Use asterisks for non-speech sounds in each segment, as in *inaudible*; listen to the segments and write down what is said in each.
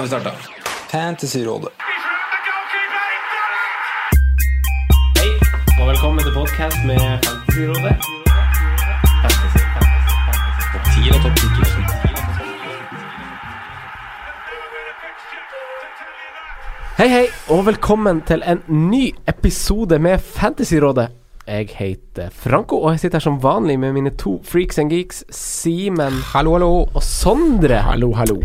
Nå har vi starta. Fantasyrådet. Hei, og velkommen til podkast med Fantasyrådet. Fantasy, fantasy, fantasy. Topp 10 og topp 10 Hei, hei, og velkommen til en ny episode med Fantasyrådet. Jeg heter Franco, og jeg sitter her som vanlig med mine to freaks and geeks, Simen Hallo, hallo. og Sondre. Hallo, hallo.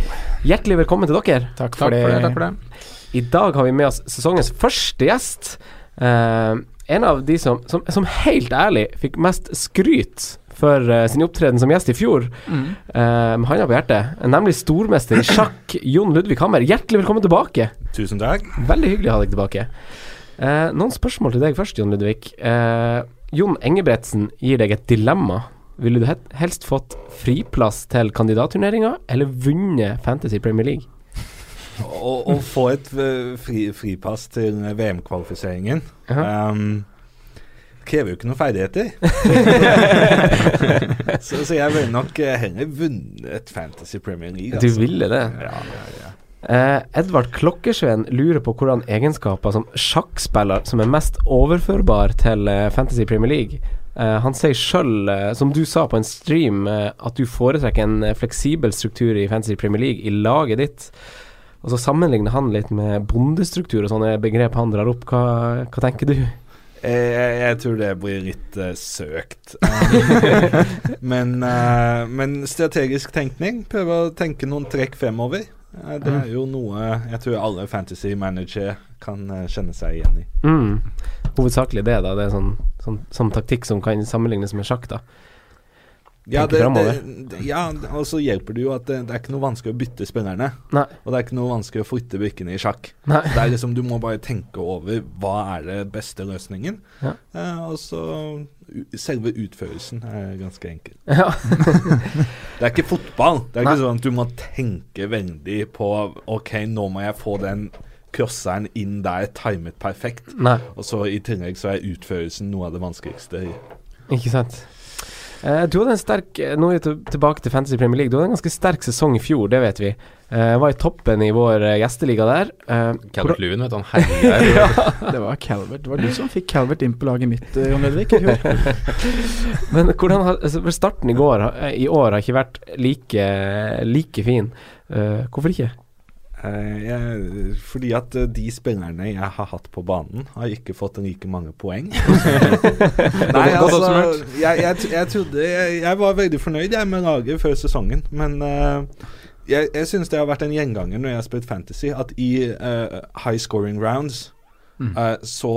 Hjertelig velkommen til dere. Takk for, det. Takk for det. I dag har vi med oss sesongens første gjest. Uh, en av de som, som, som helt ærlig fikk mest skryt for uh, sin opptreden som gjest i fjor, Mm. Uh, med handa på hjertet, nemlig stormester i sjakk, Jon Ludvig Hammer. Hjertelig velkommen tilbake. Tusen takk. Veldig hyggelig å ha deg tilbake. Eh, noen spørsmål til deg først, Jon Ludvig. Eh, Jon Engebretsen gir deg et dilemma. Ville du helst fått friplass til kandidatturneringa, eller vunnet Fantasy Premier League? Å, å få et eh, fri, fripass til VM-kvalifiseringen um, krever jo ikke noen ferdigheter. *laughs* så, så jeg ville nok eh, heller vunnet Fantasy Premier League. Du altså. ville det? Ja, ja, ja. Eh, Edvard Klokkersveen lurer på hvordan egenskaper som sjakkspiller som er mest overførbar til eh, Fantasy Premier League. Eh, han sier sjøl, eh, som du sa på en stream, eh, at du foretrekker en eh, fleksibel struktur i Fantasy Premier League i laget ditt. Og så sammenligner han litt med bondestruktur og sånne begrep han drar opp. Hva, hva tenker du? Jeg, jeg, tror det blir litt uh, søkt. *laughs* Men, uh, men strategisk tenkning, prøve å tenke noen trekk fremover. Det er jo noe jeg tror alle fantasy manager kan eh, kjenne seg igjen i. Mm. Hovedsakelig det, da. Det er sånn, sånn, sånn taktikk som kan sammenlignes med sjakk, da. Ja, det, det, ja, og så hjelper det jo at det, det er ikke noe vanskelig å bytte spillerne. Nei. Og det er ikke noe vanskelig å flytte brikkene i sjakk. Nei. Det er liksom, Du må bare tenke over hva er det beste løsningen. Ja. Eh, og så Selve utførelsen er ganske enkel. Ja. *laughs* Det er ikke fotball. Det er Nei. ikke sånn at du må tenke veldig på OK, nå må jeg få den crosseren inn der, timet perfekt. Nei. Og så i tillegg så er utførelsen noe av det vanskeligste. Ikke sant. Eh, du hadde en sterk eh, Nå er vi tilbake til Fantasy Premier League. Du hadde en ganske sterk sesong i fjor, det vet vi. Uh, var i toppen i vår gjesteliga der. Uh, Calvert Lewin, vet du. Han *laughs* herjer ja. Det var Calvert. Det var du som fikk Calvert inn på laget mitt, Jon Ludvig. *laughs* Men hvordan har altså, Starten i, går, i år har ikke vært like, like fin. Uh, hvorfor ikke? Eh, jeg, fordi at eh, de spillerne jeg har hatt på banen, har ikke fått like mange poeng. *laughs* *laughs* Nei, altså jeg, jeg, jeg trodde jeg, var veldig fornøyd med laget før sesongen, men uh, jeg, jeg syns det har vært en gjenganger når jeg har spilt Fantasy, at i uh, high scoring rounds uh, så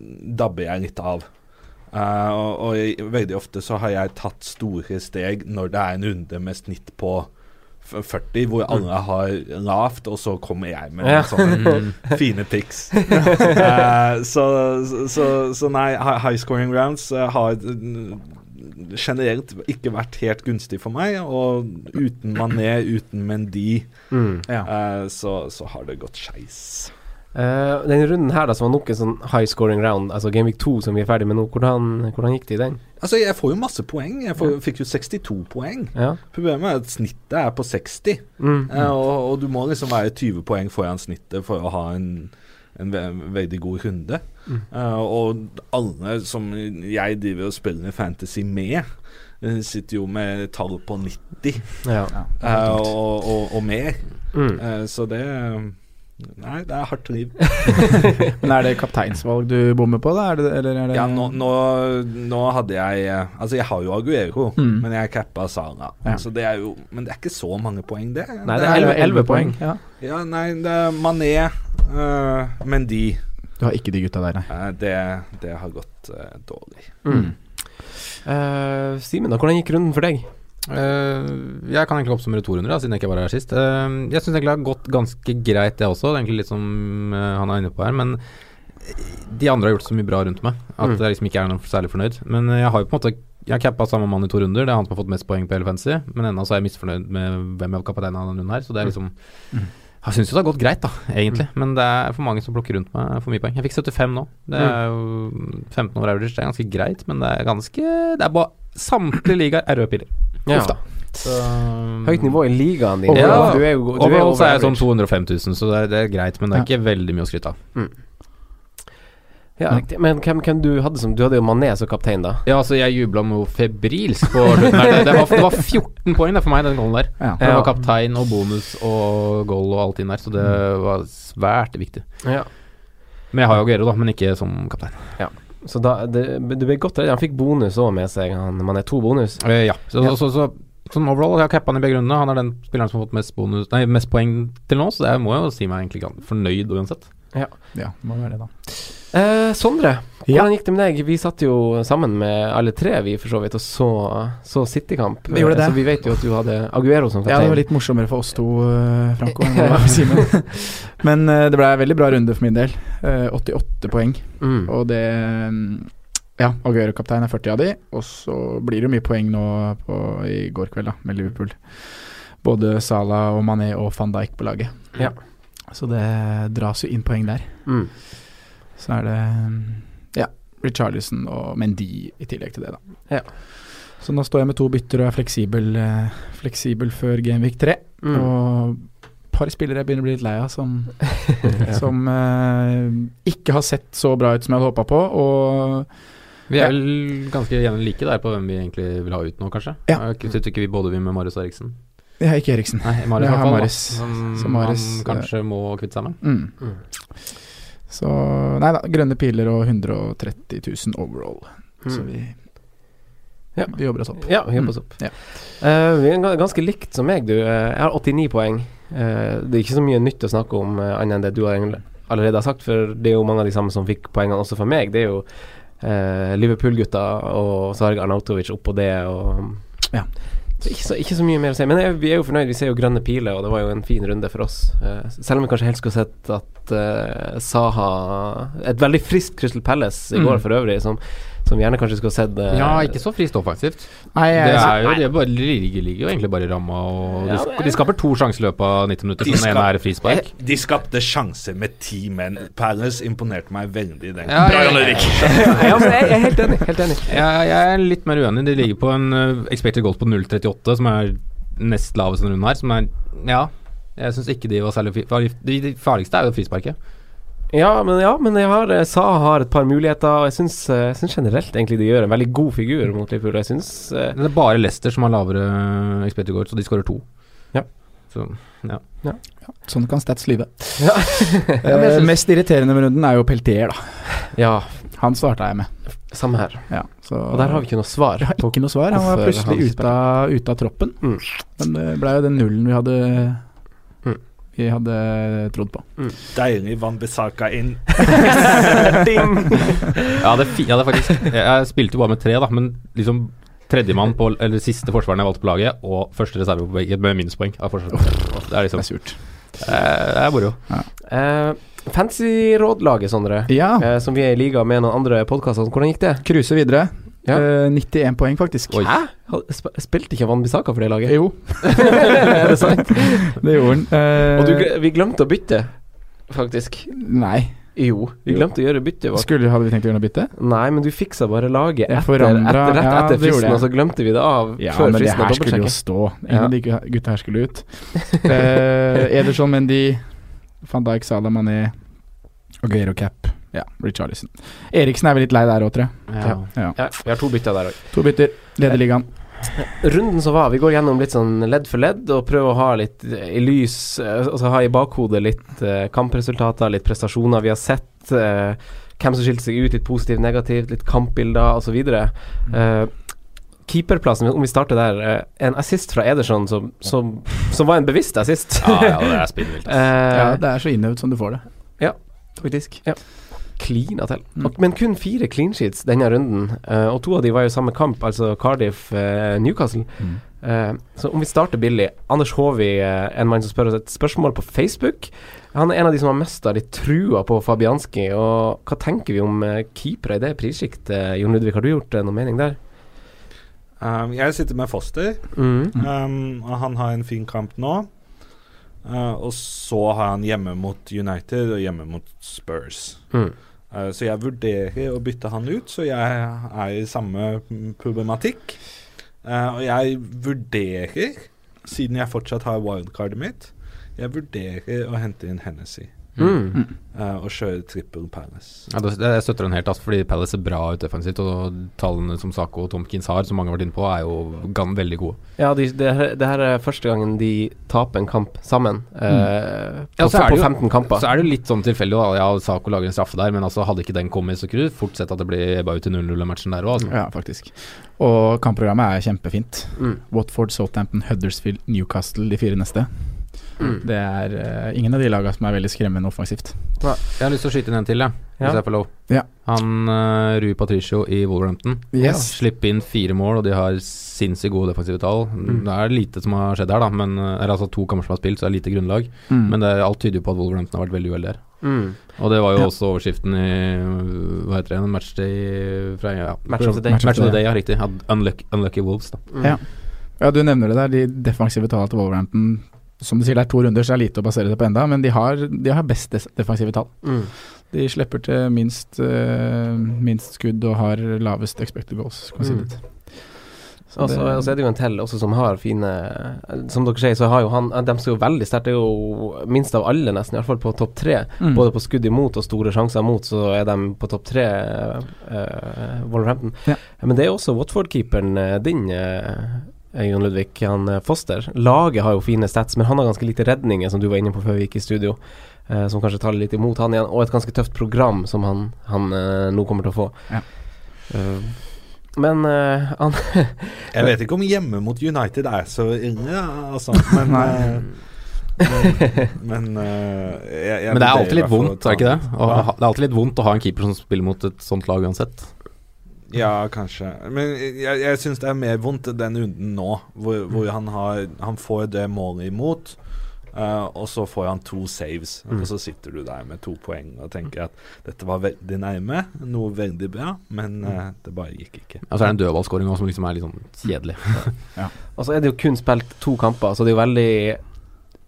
dabber jeg litt av. Og, og veldig ofte så har jeg tatt store steg når det er en runde med snitt på 40, hvor alle har lavt, og så kommer jeg med Ja. sånne *laughs* fine pics. *laughs* Eh, så, så, så nei, high scoring rounds eh, har mm, generelt ikke vært helt gunstig for meg, og uten Mané, uten Mendy, Mm. eh, så, så har det gått skeis. Eh, den runden her, da, som var nok en sånn high scoring round, altså Gameweek 2 som vi er ferdig med nå, hvordan, hvordan gikk det i den? Altså, jeg får jo masse poeng. Jeg får, fikk jo 62 poeng. Ja. Problemet er at snittet er på 60, Mm. uh, og, og du må liksom være 20 poeng foran snittet for å ha en, en ve veldig god runde. Mm. Uh, og alle som jeg driver og spiller fantasy med, sitter jo med tall på 90 Ja. og, og, og mer. Mm. Eh, så det Nei, det er hardt liv. *laughs* Men er det kapteinsvalg du bommer på, da? Er det, eller er det Ja, nå, nå, nå hadde jeg eh, Altså, jeg har jo Aguero, Mm. men jeg cappa Sara. Ja. Så det er jo Men det er ikke så mange poeng, det. Nei, det er elleve- poeng. Ja. Ja, nei, det er Mané, uh, Mendy Du har ikke de gutta der, nei. Uh, det, det har gått uh, dårlig. Mm. Simen, hvordan gikk runden for deg? Eh, jeg kan egentlig oppsummere to runder, da, siden jeg ikke var her sist. Eh, jeg syns egentlig det har gått ganske greit, det også. Det er egentlig litt som eh, han er inne på her. Men de andre har gjort så mye bra rundt meg at Mm. jeg liksom ikke er noe særlig fornøyd. Men jeg har jo på en måte Jeg har cappa samme mann i to runder. Det er han som har fått mest poeng på hele fantasy. Men ennå så er jeg misfornøyd med hvem jeg har kapteina denne runden her. Så det er liksom Jeg syns jo det har gått greit, da, egentlig. Men det er for mange som plukker rundt meg for mye poeng. Jeg fikk 75 nå. Det er jo 15 over average. Det er ganske greit, men det er ganske Det er bare Samtlige ligaer er røde piler. Ja. Uff da. Så, Høyt nivå i ligaen din. Ja, du er jo du er så er jeg sånn 205 000, så det er, det er greit, men det er Ja. ikke veldig mye å skryte av. Ja, riktig. Men hvem, hvem du hadde som Du hadde jo Mané som kaptein, da. Ja, altså, jeg jubla noe febrilsk på slutten her. Det, det, var, det var 14 poeng for meg, den goalen der. Ja. Det var kaptein og bonus og goal og alt inn der, så det var svært viktig. Ja. Men jeg har jo Aguero, da, men ikke som kaptein. Så da det, Du ble godt redd. Han fikk bonus òg med seg. Han, er to bonus. Eh, ja, så, Ja. Så, så, sånn overall, jeg har cappa han i begge rundene. Han er den spilleren som har fått mest, bonus, nei, mest poeng til nå, så jeg må jo si meg egentlig fornøyd uansett. Ja, må være det, da. Eh, Sondre, Ja. hvordan gikk det med deg? Vi satt jo sammen med alle tre, vi for så vidt, og så, så City-kamp. Vi gjorde det. Så vi vet jo at du hadde Aguero som Ja, det var litt morsommere for oss to, eh, Franco. *laughs* Men eh, det ble en veldig bra runde for min del. Eh, 88 poeng. Mm. Og det mm, Ja, Aguero-kaptein er 40 av de, og så blir det mye poeng nå på, i går kveld, da, med Liverpool. Både Salah og Mané og van Dijk på laget. Ja. Så det dras jo inn poeng der. Mm. Så er det mm, ja, Richarlison og Mendy i tillegg til det, da. Ja. Så nå står jeg med to bytter og er fleksibel, eh, fleksibel før Gameweek 3. Mm. Og et par spillere jeg begynner å bli litt lei av, som, *laughs* som eh, ikke har sett så bra ut som jeg hadde håpa på. Og Vi er vel ganske jevnlig like der på hvem vi egentlig vil ha ut nå, kanskje. Ja. Jeg Syns ikke vi både vi med Marius Eriksen? Jeg har ikke Eriksen. Nei, Marius Jeg har Maris. Som, Så Marius, han kanskje må kvitte seg med. Mm. Mm. Så nei da, grønne piler og 130 000 overall. Så Mm. vi, Ja. vi jobber oss opp. Ja, vi jobber oss opp. Ja. Uh, vi er ganske likt som meg, du. Eh, jeg har 89 poeng. Uh, det er ikke så mye nytt å snakke om uh, annet enn det du har allerede har sagt, for det er jo mange av de samme som fikk poengene også for meg. Det er jo Liverpool-gutta, og Sarg Arnautovic oppå det, og Ja. Ikke, så, ikke så mye mer å si. Men jeg, vi er jo fornøyd. Vi ser jo grønne piler, og det var jo en fin runde for oss. Uh, selv om vi kanskje helst skulle sett at uh, Saha Et veldig friskt Crystal Palace i Mm. går for øvrig, som, som gjerne kanskje skulle sett eh, Ja, ikke så frist offensivt. Nei, Det er jo, det er bare, ligger, ligger jo egentlig bare i ramma, og de, sk- de skaper to sjanser i løpet av 90 minutter. De Den ene er frispark. De skapte sjanser med ti menn. Palace imponerte meg veldig den Ja, Bra, ja, Jan. Erik. *laughs* ja, men jeg, jeg er helt enig. Helt enig. Jeg, jeg er litt mer uenig. De ligger på en uh, expected goal på 0,38, som er nest lavest denne runden her. Som er Ja, jeg syns ikke de var særlig fi- De, de farligste er jo frisparket. Ja, men, ja, men jeg har, SA har et par muligheter, og jeg syns, eh, jeg syns generelt egentlig de gjør en veldig god figur mot Liverpool. Jeg syns eh, Det er bare Leicester som har lavere expected goals, og de skårer to. Ja. Så ja. sånn kan Stats lyve. Ja. *laughs* Eh, mest irriterende med runden er jo Peltier, da. ja, Han starta jeg med. samme her. Ja, så Og der har vi ikke noe svar. Ikke noe svar. Han var plutselig ute av, ut av troppen. Mm. Men det ble jo den nullen vi hadde. Vi hadde trodd på. Deilig Van Bissaka inn. *laughs* Ja Jeg hadde, fi, jeg hadde faktisk Jeg, spilte jo bare med tre, da, men liksom tredjemann på Eller siste forsvareren jeg valgte på laget, og første reserve på begge med minuspoeng. Av forsvaret. det er Det liksom er surt. eh, Det er moro. Eh, Fancy-rådlaget, Sondre, Ja, eh, som vi er i liga med noen andre podkaster. Hvordan gikk det? cruise videre. Ja. Eh, 91 poeng, faktisk. Oi. Hæ? Spilte ikke Van Bissaka for det laget? Jo, *laughs* er det sant? *laughs* det gjorde han. Eh, Og du, vi glemte å bytte, faktisk. Nei. Jo, vi Jo. glemte å gjøre bytte. vårt. Skulle, hadde vi tenkt å gjøre noe bytte? Nei, men du fiksa bare laget etter, etter, rett ja, etter fristen, og så glemte vi det av Ja, før men det her skulle jo stå. Ingen av de gutta her skulle ut. uh, *laughs* Ederson, Mendy, van Dijk, Salah, Mané, Aguero Cap. Ja, Richarlison. Eriksen er vel litt lei der òg, tror jeg. Ja. Ja. Ja, vi har to bytter der òg. To bytter. Leder ligaen. runden som var, vi går gjennom litt sånn ledd for ledd og prøver å ha litt i lys eh, Altså ha i bakhodet litt eh, kampresultater, litt prestasjoner vi har sett. eh, hvem som skilte seg ut, litt positivt, negativt, litt kampbilder osv. Uh, keeperplassen, om vi starter der. en assist fra Ederson som, som, som var en bevisst assist. Ja, ja, det er spinnvilt. uh, *laughs* Ja, det er så innøvd som du får det. Ja. Faktisk. Klina til. Mm. Og, men kun fire clean sheets denne runden, uh, og to av de var jo samme kamp, altså Cardiff-Newcastle. Mm. uh, så om vi starter billig Anders Håvi, eh, en mann som spør oss et spørsmål på Facebook. Han er en av de som har mista litt trua på Fabianski. Og hva tenker vi om eh, keepere i det prissjiktet? Jon Ludvig, har du gjort eh, noe mening der? Um, jeg sitter med Foster. Mm. Um, og han har en fin kamp nå. Uh, og så har han hjemme mot United og hjemme mot Spurs. Mm. Uh, så jeg vurderer å bytte han ut, så jeg er i samme mm, problematikk. Uh, og jeg vurderer, siden jeg fortsatt har wildcardet mitt, jeg vurderer å hente inn Hennessy Mm. uh, og kjøre trippel Palace. Ja, det, jeg støtter den helt, altså, fordi Palace ser bra ut defensivt. Og tallene som Sako og Tomkins har, som mange har vært inne på, er jo gan, veldig gode. Ja, de, det, her, det her er første gangen de taper en kamp sammen. eh, Mm. Ja, på, så er på det jo- 15 kamper. Så er det jo litt sånn tilfeldig. Ja, Sako lager en straffe der, men altså hadde ikke den kommet, så kunne du fort sett at det blir bare ut til 0-0-matchen der òg. Altså. Ja, faktisk. Og kampprogrammet er kjempefint. Mm. Watford, Southampton, Huddersfield, Newcastle de fire neste. Mm. Det er uh, ingen av de lagene som er veldig skremmende offensivt. Jeg har lyst til å skyte inn en til, jeg. Ja. Hvis jeg får lov. Ja. Han uh, Rui Patricio i Wolverhampton. Yes. Slipper inn fire mål, og de har sinnssykt gode defensive tall. Mm. Det er lite som har skjedd her, da. Men, eh, eller altså to kamper som har spilt, så det er lite grunnlag. Mm. Men det, alt tyder jo på at Wolverhampton har vært veldig uheldig her. Mm. Og det var jo Ja. også overskriften i Hva heter det? En matchday fra ja, Match of the day. Match of the day, ja, riktig. Unlucky, unlucky Wolves, da. Mm. Ja. Ja, du nevner det der. De defensive tallene til Wolverhampton Som du sier, det er to runder, så det er lite å basere det på enda, men de har, de har best defensive tall. Mm. De slipper til minst, uh, minst skudd og har lavest expected goals. Mm. Og så det- og så er det jo en til også som har fine Som dere sier, så har jo han De står jo veldig sterkt. Det er jo minst av alle, nesten. Iallfall på topp tre. Mm. Både på skudd imot og store sjanser imot, så er de på topp tre, uh, Wolverhampton. Ja. Men det er også Watford-keeperen din, eh, Jon Ludvig, han eh, Foster. Laget har jo fine stats, men han har ganske lite redninger, som du var inne på før vi gikk i studio. eh, som kanskje taler litt imot han igjen, og et ganske tøft program som han, han eh, nå kommer til å få. Ja. Uh, men uh, han *laughs* Jeg vet ikke om hjemme mot United er så inne altså. Men, eh, men, men jeg, jeg Men det er alltid litt vondt, er ikke det? Ha- det er alltid litt vondt å ha en keeper som spiller mot et sånt lag uansett. Ja, kanskje. Men jeg, jeg syns det er mer vondt den runden nå, hvor, hvor han, har, han får det målet imot. Uh, og så får han to saves, Mm. og så sitter du der med to poeng og tenker at dette var veldig nærme, noe veldig bra, men uh, det bare gikk ikke. Og så er det en dødballskåring som liksom er litt sånn kjedelig. *laughs* Og så er det jo kun spilt to kamper, så det er jo veldig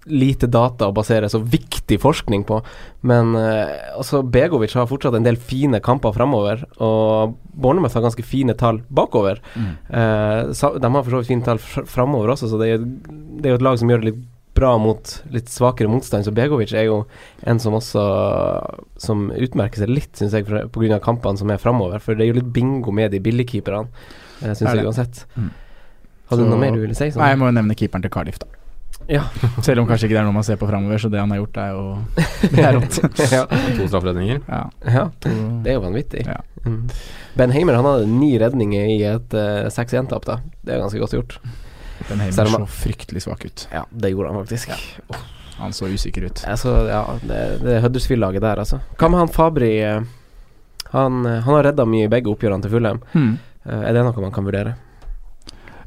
lite data å basere så viktig forskning på. Men eh, altså Begovic har fortsatt en del fine kamper framover, og Bournemouth har ganske fine tall bakover. Mm. Eh, de har for så vidt fine tall fr framover også, så det er, det er jo et lag som gjør det litt bra mot litt svakere motstand. Så Begovic er jo en som også Som utmerker seg litt, syns jeg, pga. kampene som er framover. For det er jo litt bingo med de billigkeeperne, uh, syns jeg uansett. Mm. Hadde du noe mer du ville si? sånn? Nei, jeg må jo nevne keeperen til Cardiff, da. Ja. Selv om kanskje ikke det er noe man ser på framover, så det han har gjort, er jo Det er rått. *laughs* ja. To strafferedninger. Ja. ja. To, Det er jo vanvittig. Ja. Mm. Ben Heimer han hadde ni redninger i et uh, 6-1-tap, da. Det er ganske godt gjort. Ben Heimer Selv så fryktelig svak ut. Ja, det gjorde han faktisk. Han så usikker ut. Altså, ja, det, det Huddersfield-laget der, altså. Hva med han Fabri? eh, han, eh, han har redda mye i begge oppgjørene til Fulham. Mm. Uh, er det noe man kan vurdere?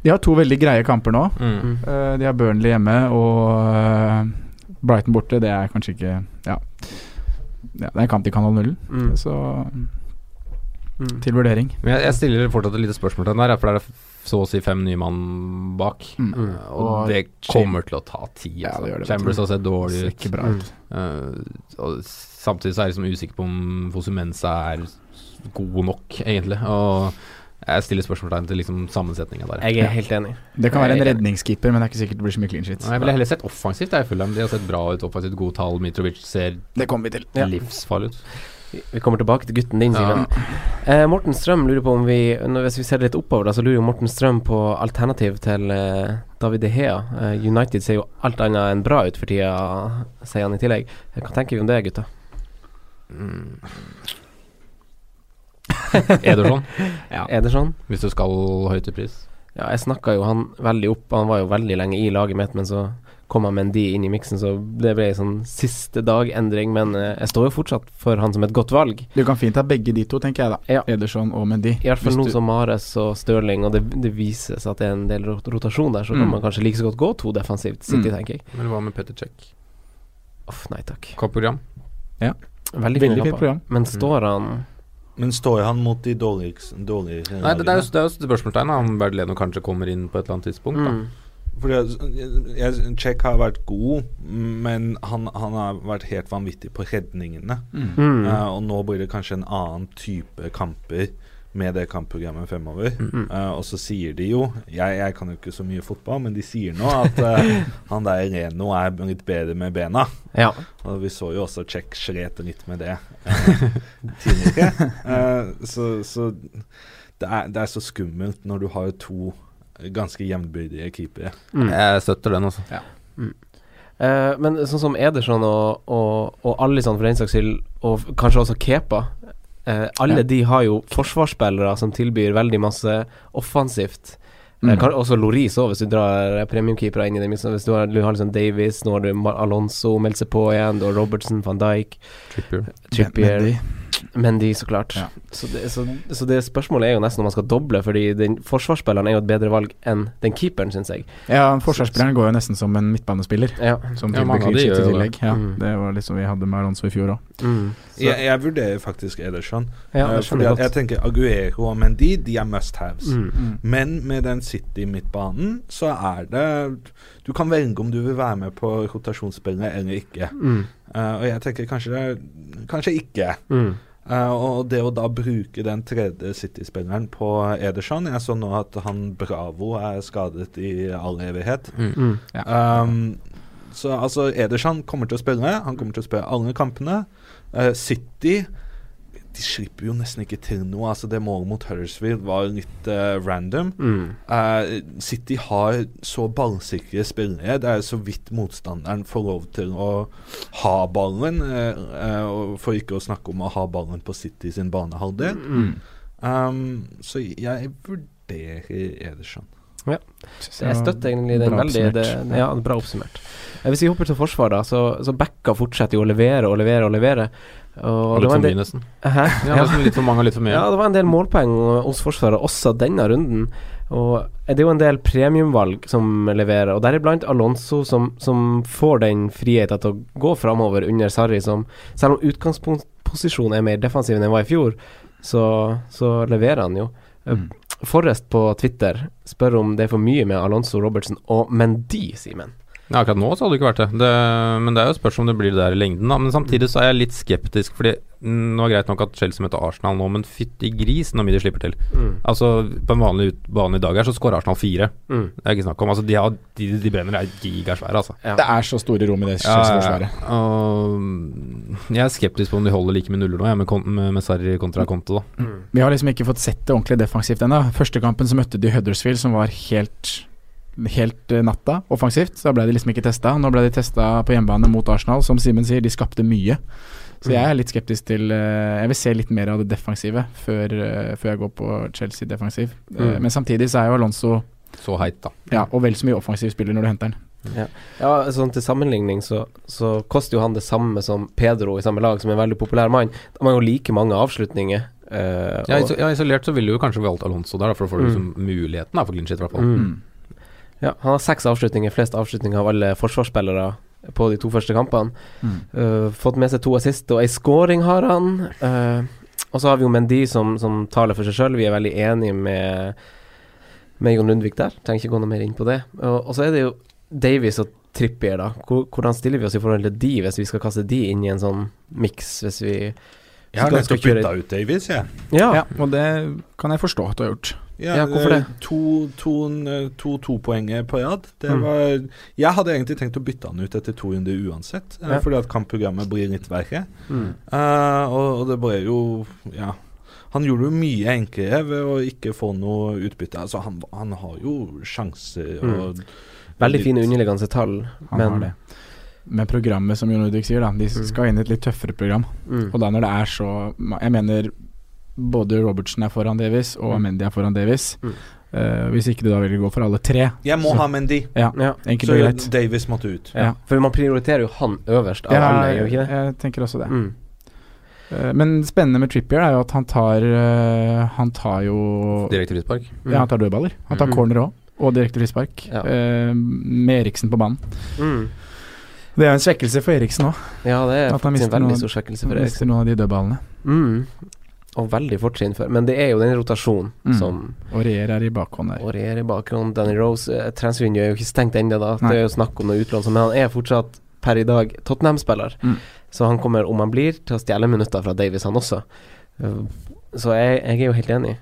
De har to veldig greie kamper nå. Mm. Uh, de har Burnley hjemme og eh, Brighton borte. Det er kanskje ikke Ja. ja det er en kamp de kan holde nullen. Mm. Så Mm. til vurdering. Men jeg, jeg stiller fortsatt et lite spørsmål til den der, for det er så å si fem nye mann bak. Mm. Mm. Og Og det kommer til å ta tid. Ja, Altså. det gjør det, Chambers har sett dårlig ut. ikke bra Mm. ut. Eh, og samtidig så er jeg liksom usikker på om Fosumensa er god nok, egentlig. Og jeg stiller spørsmålstegn til liksom sammensetninga der. Jeg er helt enig. Det kan være en redningskeeper, men det er ikke sikkert det blir så mye clean sheets. Nei, Jeg ville heller sett offensivt. Jeg føler. De har sett bra ut offensivt. Gode tall. Mitrovic ser Det vi til. Livsfarlig ut. Vi- kommer tilbake til gutten din, Simen. Eh, Morten Strøm lurer på om vi Hvis vi ser litt oppover, da, så lurer jo Morten Strøm på alternativ til eh, David De Hea. Eh, United ser jo alt annet enn bra ut for tida, sier han i tillegg. Hva tenker vi om det, gutta? *laughs* Ederson, Ja. Ederson. hvis du skal høyt i pris. Ja, jeg snakka jo han veldig opp. Han var jo veldig lenge i laget mitt, men så kom han med en de inn i miksen, så det ble en sånn siste dag-endring. Men eh, jeg står jo fortsatt for han som et godt valg. Du kan fint ha begge de to, tenker jeg da. Ja. Ederson og Mendy. I hvert fall noen nå du- som Mares og Stirling, og det, det vises at det er en del rot- rotasjon der, så kan Mm. man kanskje like så godt gå to defensivt City, Mm. tenker jeg. Men hva med Petter Check? Uff, nei takk. Kampprogram? Veldig, Veldig fint program. Men står han Men står han mot de dårligste dårlige Nei, det, det er jo det er jo spørsmålstegn om Berdeleno kanskje kommer inn på et eller annet tidspunkt. Da. mm. Fordi jeg- jeg- Czech har vært god, men han, han har vært helt vanvittig på redningene. Mm. Uh, og nå blir det kanskje en annen type kamper med det kampprogrammet fremover. Mm. Uh, og så sier de jo jeg, jeg kan jo ikke så mye fotball, men de sier nå at uh, *laughs* han der Reno er litt bedre med bena. Ja. Og vi så jo også Czech slet litt med det uh, *laughs* tidligere. Eh, så så det, er, det er så skummelt når du har to ganske jevnbyrdige keepere. Mm. Jeg støtter den, altså. Eh, men sånn som Ederson og, og, og Alison for den saks skyld, og kanskje også Kepa Alle Ja. de har jo forsvarsspillere som tilbyr veldig masse offensivt. Eh, Mm. kan, også Loris òg, hvis du drar premiumkeepere inn i det. Hvis du har, du har liksom Davies, nå har du Alonso meldt seg på igjen, du har Robertson, van Dijk, Trippier. Trippier, Mendy. Så klart. Ja. Så, det, så, så det spørsmålet er jo nesten om man skal doble, fordi den forsvarsspilleren er jo et bedre valg enn den keeperen, syns jeg. Ja, forsvarsspilleren går jo nesten som en midtbanespiller. Ja. Som Ja, mange av de gjør jo tillegg. Ja, Mm. Det var liksom vi hadde med Alonso i fjor òg. Mm. Jeg, jeg vurderer faktisk Ederson. ja, Eh, fordi jeg jeg tenker Aguero og Mendy de er must haves. Mm. Men med den City-midtbanen så er det Du kan velge om du vil være med på rotasjonsspillene eller ikke. Mm. Eh, og jeg tenker kanskje det er Kanskje ikke. Mm. Eh, og det å da bruke den tredje City-spilleren på Ederson Jeg så nå at han Bravo er skadet i all evighet. Mm. Um, så altså, Ederson kommer til å spille. Han kommer til å spille alle kampene. Eh, City de slipper jo nesten ikke til noe. Altså Det målet mot Huddersfield var litt uh, random. Mm. Uh, City har så ballsikre spillere. Det er så vidt motstanderen får lov til å ha ballen. Uh, for ikke å snakke om å ha ballen på City sin banehalvdel. Mm. Um, så jeg vurderer Ederson. Jeg støtter egentlig den Bra veldig det. Ja, bra oppsummert. Hvis vi hopper til forsvar, da, så, så Becka fortsetter jo å levere og levere og levere. Og, det litt var for en mye, del, nesten. Hæ? Ja, litt for mange og litt for mye. Ja, det var en del målpoeng hos Forsvaret også denne runden. Og det er jo en del premiumvalg som leverer, og deriblant Alonso, som, som får den friheten til å gå framover under Sarri, som selv om utgangsposisjonen er mer defensiv enn den var i fjor, så, så leverer han jo. Mm. Forrest på Twitter spør om det er for mye med Alonso, Robertsen og Mendy, Simen. Ja, akkurat nå så hadde det ikke vært det. det. Men det er jo spørsmål om det blir det der i lengden. Da. Men samtidig så er jeg litt skeptisk, fordi nå er det greit nok at Chelsea møter Arsenal nå, men fytti gris hvor mye de slipper til. Mm. Altså På en vanlig bane i dag her så skårer Arsenal fire. Mm. Det er ikke snakk om. Altså De, har, de, de brenner er gigasvære, altså. Ja. Det er så store rom i det Ja, ja, Chelsea-forsvaret. ja. Mm, jeg er skeptisk på om de holder like med nuller nå, jeg, med, med, med Sarri kontra Conte. da Mm. Vi har liksom ikke fått sett det ordentlig defensivt ennå. Første kampen så møtte de Huddersfield, som var helt Helt eh, natta offensivt. Da ble de liksom ikke testa. Nå ble de testa på hjemmebane mot Arsenal. Som Simen sier, de skapte mye. Så jeg er litt skeptisk til eh, Jeg vil se litt mer av det defensive før, eh, før jeg går på Chelsea defensiv. Mm. Men samtidig så er jo Alonso Så heit, da. ja, og vel så mye offensiv spiller når du henter han. Ja, sånn til sammenligning så, så koster jo han det samme som Pedro i samme lag, som er en veldig populær mann. De har jo like mange avslutninger. eh, Ja, ja, Isolert så ville du kanskje valgt Alonso der, da, for å få Mm. liksom, muligheten da, for clean shit, i hvert fall. Mm. Ja, han har seks avslutninger, flest avslutninger av alle forsvarsspillere på de to første kampene. Mm. Uh, fått med seg to assist og ei scoring har han. Uh, og så har vi jo Mendy som, som taler for seg sjøl. Vi er veldig enige med, med Jon Lundvik der. Trenger ikke gå noe mer inn på det. Og, og så er det jo Davies og Trippier, da. Hvordan stiller vi oss i forhold til de, hvis vi skal kaste de inn i en sånn miks, hvis vi Jeg har skal- nettopp bytta ut Davies, jeg. Ja. Ja, og det kan jeg forstå at du har gjort. Ja, Ja, hvorfor det? To, To, to, to topoenger på rad. Det Mm. var Jeg hadde egentlig tenkt å bytte han ut etter to runder uansett, eh, Ja. fordi at kampprogrammet blir litt verre. Mm. Uh, og, og det ble jo Ja. Han gjorde det mye enklere ved å ikke få noe utbytte. Altså, han, han har jo sjanser og Mm. Veldig fine underliggende tall, Han men har det. med programmet, som Jon Ludvig sier, da, de skal inn i et litt tøffere program. Mm. Og da når det er så Jeg mener både Robertsen er foran Davies, og Mendy Amendi er foran Davies. Mm. Uh, hvis ikke du da vil gå for alle tre. Jeg må så- ha Mendy, Ja, Ja. enkelt så og. Davis måtte ut. Ja. For man prioriterer jo han øverst av Ja, alle, gjør ikke det? jeg tenker også det. Mm. Uh, men spennende med Trippier er jo at han tar uh, Han tar jo Direkte frispark. Mm. Ja, han tar dødballer. Han tar Mm. corner òg, og direkte frispark. Ja. eh, med Eriksen på banen. Mm. Det er en svekkelse for Eriksen òg. Ja, det er At han mister veldig noe- stor svekkelse for Han Eriksen. mister noen av de dødballene. Mm. Og veldig fortrinn for Men det er jo den rotasjonen Mm. som Og er i bakhånd Og varierer i bakgrunnen. Danny Rose eh, Transfervinduet er jo ikke stengt ennå, da. Nei. Det er jo snakk om noe utlån, men han er fortsatt per i dag Tottenham-spiller. Mm. Så han kommer, om han blir, til å stjele minutter fra Davies, han også. Uh, så jeg, jeg er jo helt enig.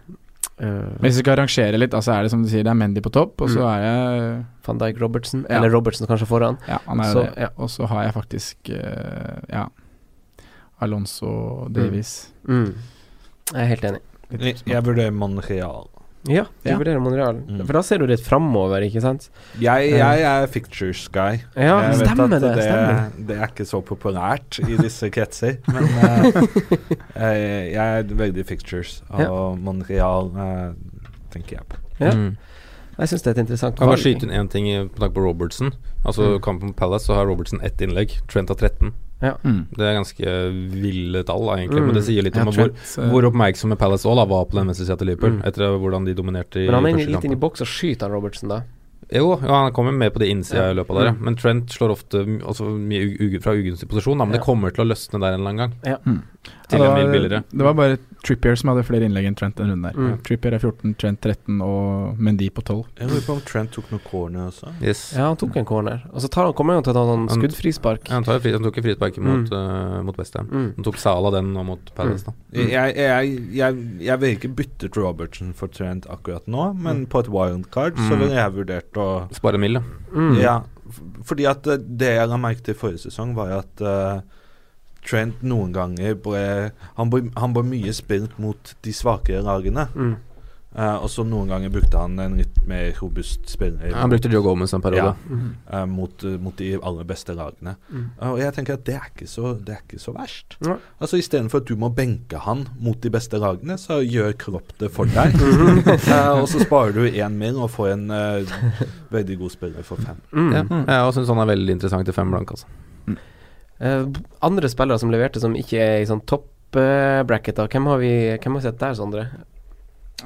Uh, Hvis vi skal rangere litt, altså er det som du sier, det er Mendy på topp, og så Mm. er jeg Van Dijk Robertsen, Ja. eller Robertsen kanskje foran. Ja, han er Så, det. ja. Og så har jeg faktisk uh, Ja. Alonso Davies. Mm. Jeg er helt enig. Jeg, vurderer Monreal. Ja, du Ja. vurderer Monreal. Mm. For da ser du litt framover, ikke sant? Jeg, jeg er fictures guy. Ja, jeg vet stemmer at det. det, Stemmer. det er ikke så populært i disse *laughs* kretser, men uh, *laughs* jeg, jeg er veldig fictures, og Ja. Monreal uh, tenker jeg på. Ja. Mm. Jeg syns det er et interessant Kan bare valg. skyte inn én ting på takk på Robertson. Altså Mm. Kampen på Palace så har Robertson ett innlegg. Trent har 13. Mm. Det er ganske ville tall, da, egentlig. Mm. Men det sier litt Ja, om hvor, hvor oppmerksomme Palace All var på den venstresida til Liverpool. Mm. Etter hvordan de dominerte i Men han er litt inn i kampen. boks og skyter han Robertsen da. Jo, ja, han kommer med på det innsida Ja. i løpet av det. Mm. Men Trent slår ofte altså, mye fra ugunstig posisjon, da, men Ja. det kommer til å løsne der en eller annen gang. Mm. Til Ja, en mil det, billigere. var, det var bare Trippier som hadde flere innlegg enn Trent den runden der. Mm. Trippier er 14, Trent 13 og Mendy på 12. Jeg lurer på om Trent tok noen corner også. Yes. Ja, han tok en corner. Og så tar han, kommer han til å ta noen Han- skuddfrispark. Ja, han, tar, fri- han tok jo frispark mot, uh, mot Westham. Mm. Han tok Sala den og mot Palace, da. Mm. Jeg, jeg, jeg, jeg vil ikke bytte ut Robertson for Trent akkurat nå, men på et wildcard så Mm. ville jeg vurdert å Spare en mil, da. Mm. Ja, fordi at eh, det jeg la merke til forrige sesong, var at eh, Trent noen ganger ble han, ble han ble mye spilt mot de svakere lagene. Mm. Uh, og så noen ganger brukte han en litt mer robust spiller Han brukte Joe Gomez en periode. Ja. Mm. uh, mot, eh, mot de aller beste lagene. Mm. Uh, og jeg tenker at det er ikke så, det er ikke så verst. Ja. Altså Istedenfor at du må benke han mot de beste lagene, så gjør Kropp det for deg. *laughs* Eh, og så sparer du én mil og får en veldig god spiller for fem. Mm. Ja. Jeg syns han er veldig interessant i fem blank, altså. Eh, andre spillere som leverte som ikke er i sånn topp uh, bracket, da. Hvem har vi Hvem har vi sett der, Sondre?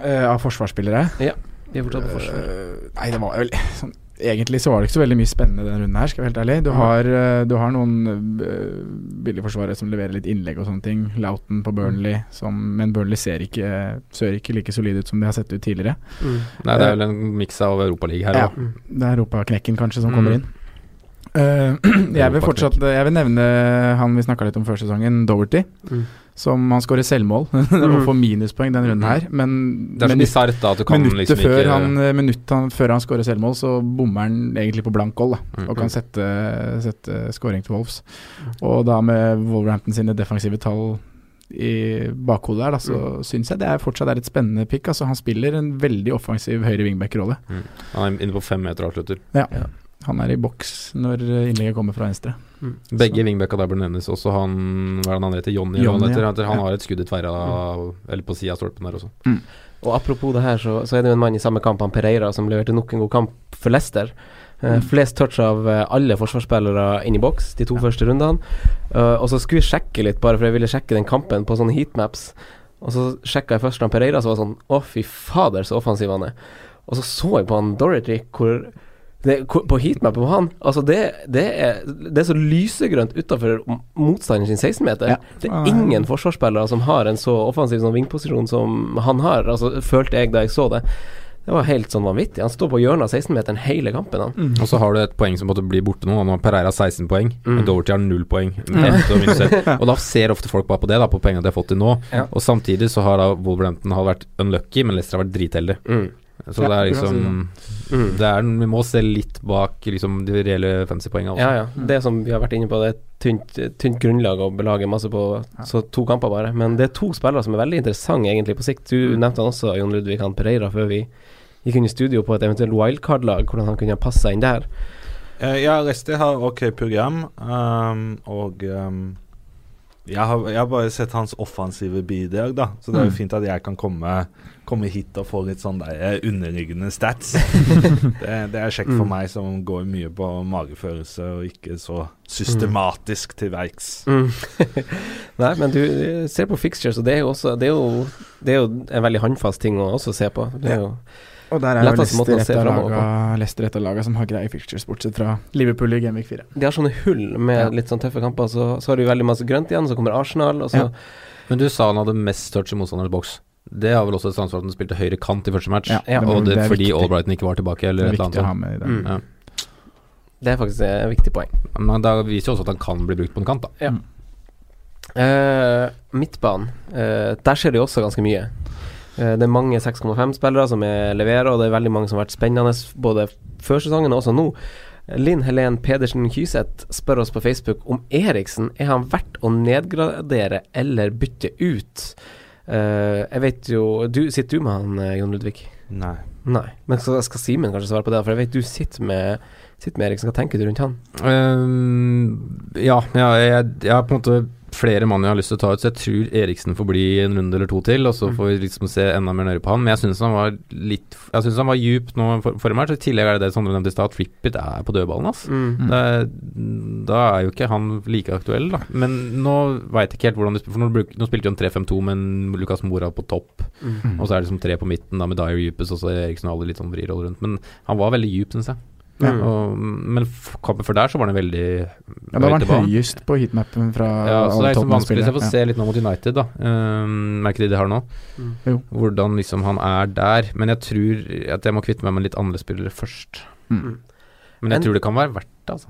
Eh, av forsvarsspillere? Ja, Vi er fortsatt på forsvar. Eh, nei, det var vel *laughs* sånn Egentlig så var det ikke så veldig mye spennende denne runden her, skal jeg være helt ærlig. Du har, eh, du har noen billige billigforsvarere som leverer litt innlegg og sånne ting. Lauten på Burnley, som, men Burnley ser ikke, ser ikke like solid ut som de har sett ut tidligere. Mm. Nei, det er vel en miks av Europaliga her Ja. Det er europaknekken kanskje som Mm. kommer inn. Eh, *clears throat* jeg vil fortsatt Jeg vil nevne han vi snakka litt om før sesongen, Doverty. Mm. Som han skårer selvmål *laughs* og får minuspoeng denne runden her. Men er minutt- da at du minuttet liksom før, ikke han, eh, minutt han, før han skårer selvmål, så bommer han egentlig på blank goal. Mm. og kan sette, sette scoring til Wolves. Og da med Wolverhampton sine defensive tall i bakhodet her, da, så Mm. syns jeg det er fortsatt er et spennende pick. Altså, han spiller en veldig offensiv høyre wingback-rolle. Han er inne på fem meter og avslutter. Ja. Han er i boks når eh, innlegget kommer fra venstre. Begge wingbacka der bør nevnes. Også han Hva er det han heter? Johnny? Johnny, han heter. ja. Han har et skudd i tverra, eller på sida av stolpen der også. Og apropos det her, så, så er det jo en mann i samme kamp, han Pereira, som leverte nok en god kamp for Leicester. Eh, flest touch av eh, alle forsvarsspillere inn i boks de to første rundene. Uh, og så skulle jeg sjekke litt, bare for jeg ville sjekke den kampen på sånne heatmaps. Og så sjekka jeg først han Pereira, så var det sånn Å, fy fader, så offensiv han er. Og så så jeg på han Dorothy, hvor det, på heatmapen på han Altså, det, det, er, det er så lysegrønt utafor motstanderen sin 16-meter. Ja. Det er ingen forsvarsspillere som har en så offensiv sånn vingposisjon som han har. Altså, følte jeg da jeg så det. Det var helt sånn vanvittig. Han står på hjørnet av 16-meteren hele kampen, han. Mm. Og så har du et poeng som måtte bli borte nå. Nå har Pereira 16 poeng. Mm. Doverty har null poeng. Mm. og. *laughs* Og da ser ofte folk bare på det, da, på poengene de har fått til nå. Ja. Og samtidig så har da Wolverhampton har vært unlucky, men Leicester har vært dritheldig. Mm. Så Ja, det er liksom Mm. det er, Vi må se litt bak liksom de reelle fancy-poengene også. Ja, ja. Det som vi har vært inne på, det er et tynt, tynt grunnlag å belage masse på så to kamper bare. Men det er to spillere som er veldig interessante egentlig på sikt. Du nevnte han også, Jon Ludvig han Pereira, før vi gikk inn i studio på et eventuelt wildcard-lag, hvordan han kunne passe seg inn der. Eh, ja, Resti har ok program, um, og um, jeg, har, jeg har bare sett hans offensive bidrag, da. Så det er jo Mm. fint at jeg kan komme, komme hit og få litt sånn der eh, underliggende stats. *laughs* det, det er kjekt for Mm. meg som går mye på magefølelse og ikke så systematisk til verks. Mm. *laughs* Nei, men du ser på fixtures, og det er jo også Det er jo, det er jo en veldig håndfast ting å også se på. Det er jo Og der er jo Leicester et av laga som har greie fixtures, bortsett fra Liverpool i Gameweek 4. De har sånne hull med Ja. litt sånn tøffe kamper, så, så har de veldig masse grønt igjen, så kommer Arsenal, og så Ja. Men du sa han hadde mest touch i motstanderens boks. Det har vel også et samsvar at han spilte høyre kant i første match. Ja, Ja, det og det, det fordi viktig. Albrighton ikke var tilbake, eller er et eller viktig å ha annet sånt. med i det. Mm. Ja. Det er faktisk et viktig poeng. Men det viser jo også at han kan bli brukt på en kant, da. Ja. Uh, midtbanen, uh, der skjer det jo også ganske mye. Eh, det er mange 6,5-spillere som er leverer, og det er veldig mange som har vært spennende både før sesongen og også nå. Linn Helen Pedersen Kyseth spør oss på Facebook om Eriksen er han verdt å nedgradere eller bytte ut. Uh, jeg vet jo du, Sitter du med han, eh, Jon Ludvig? Nei. Nei. Men så skal Simen kanskje svare på det, for jeg vet du sitter med, sitter med Eriksen. Hva tenker du rundt han? Um, ja, ja jeg, jeg har på en måte flere mann jeg har lyst til å ta ut, så jeg tror Eriksen får bli en runde eller to til, og så får vi liksom se enda mer nøye på han. Men jeg syns han var litt Jeg synes han var djup nå for, meg match. I tillegg er det det Sondre nevnte i stad, at Flippit er på dødballen, ass. Mm. Det er, da er jo ikke han like aktuell, da. Men nå veit jeg ikke helt hvordan de spiller, for nå, bruk, nå spilte jo han 3-5-2 med Lukas Mora på topp, Mm. og så er det liksom tre på midten, da med Dyer dypest, og så er Eriksen og alle litt sånn vrir roller rundt. Men han var veldig djup, syns jeg. Mm. Og, men kampen før der så var den veldig Ja, da var banen. høyest på heatmappen fra Ja, så det er liksom vanskelig. Så jeg får Ja. se litt nå mot United, da. Um, merker de det har nå? Mm. Hvordan liksom han er der. Men jeg tror at jeg må kvitte meg med litt andre spillere først. Mm. Men jeg En- tror det kan være verdt det, altså.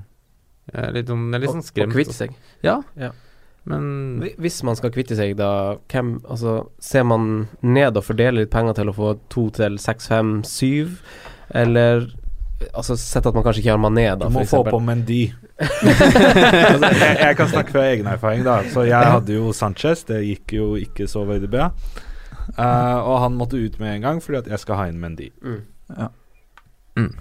Jeg er litt, sånn- jeg er litt sånn skremt. Å kvitte seg. Ja. Ja. Men Hvis man skal kvitte seg, da hvem Altså, ser man ned og fordeler litt penger til å få to til seks, fem, syv? Eller Altså, sett at man kanskje ikke har Mané, da, Du må få på. Mendy. *laughs* altså, jeg, jeg kan snakke fra egen erfaring, da. Så jeg hadde jo Sanchez. Det gikk jo ikke så veldig bra. Uh, og han måtte ut med en gang fordi at jeg skal ha inn Mendy. Mm. Ja. Mm.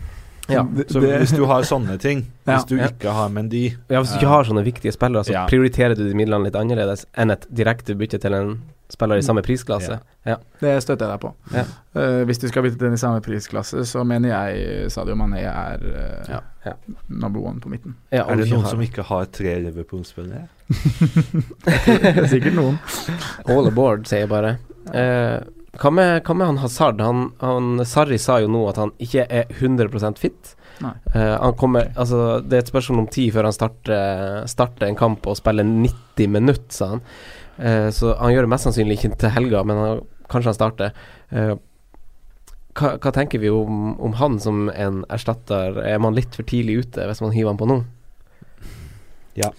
Ja. Så hvis du har sånne ting, *laughs* Ja. hvis du Ja. ikke har Mendy Ja, Hvis du ikke har sånne viktige spillere, så Ja. prioriterer du de midlene litt annerledes enn et direkte bytte til en spiller i samme prisklasse. Ja. Det støtter jeg deg på. Ja. Eh, hvis du skal bytte den i samme prisklasse, så mener jeg Sadio Mané er uh, Ja. Ja. number one på midten. Ja, Er det noen har- som ikke har tre Liverpool-spillere? *laughs* *laughs* Sikkert noen. All aboard, sier jeg bare. Uh, hva, med, hva med han Hazard? Han, han, Sarri sa jo nå at han ikke er 100 fit. Eh, han kommer, altså, det er et spørsmål om tid før han starter, starter en kamp og spiller 90 minutter, sa han. Eh, så han gjør det mest sannsynlig ikke til helga, men han, kanskje han starter. Eh, hva, hva tenker vi om, om han som en erstatter? Er man litt for tidlig ute hvis man hiver han på nå? Ja.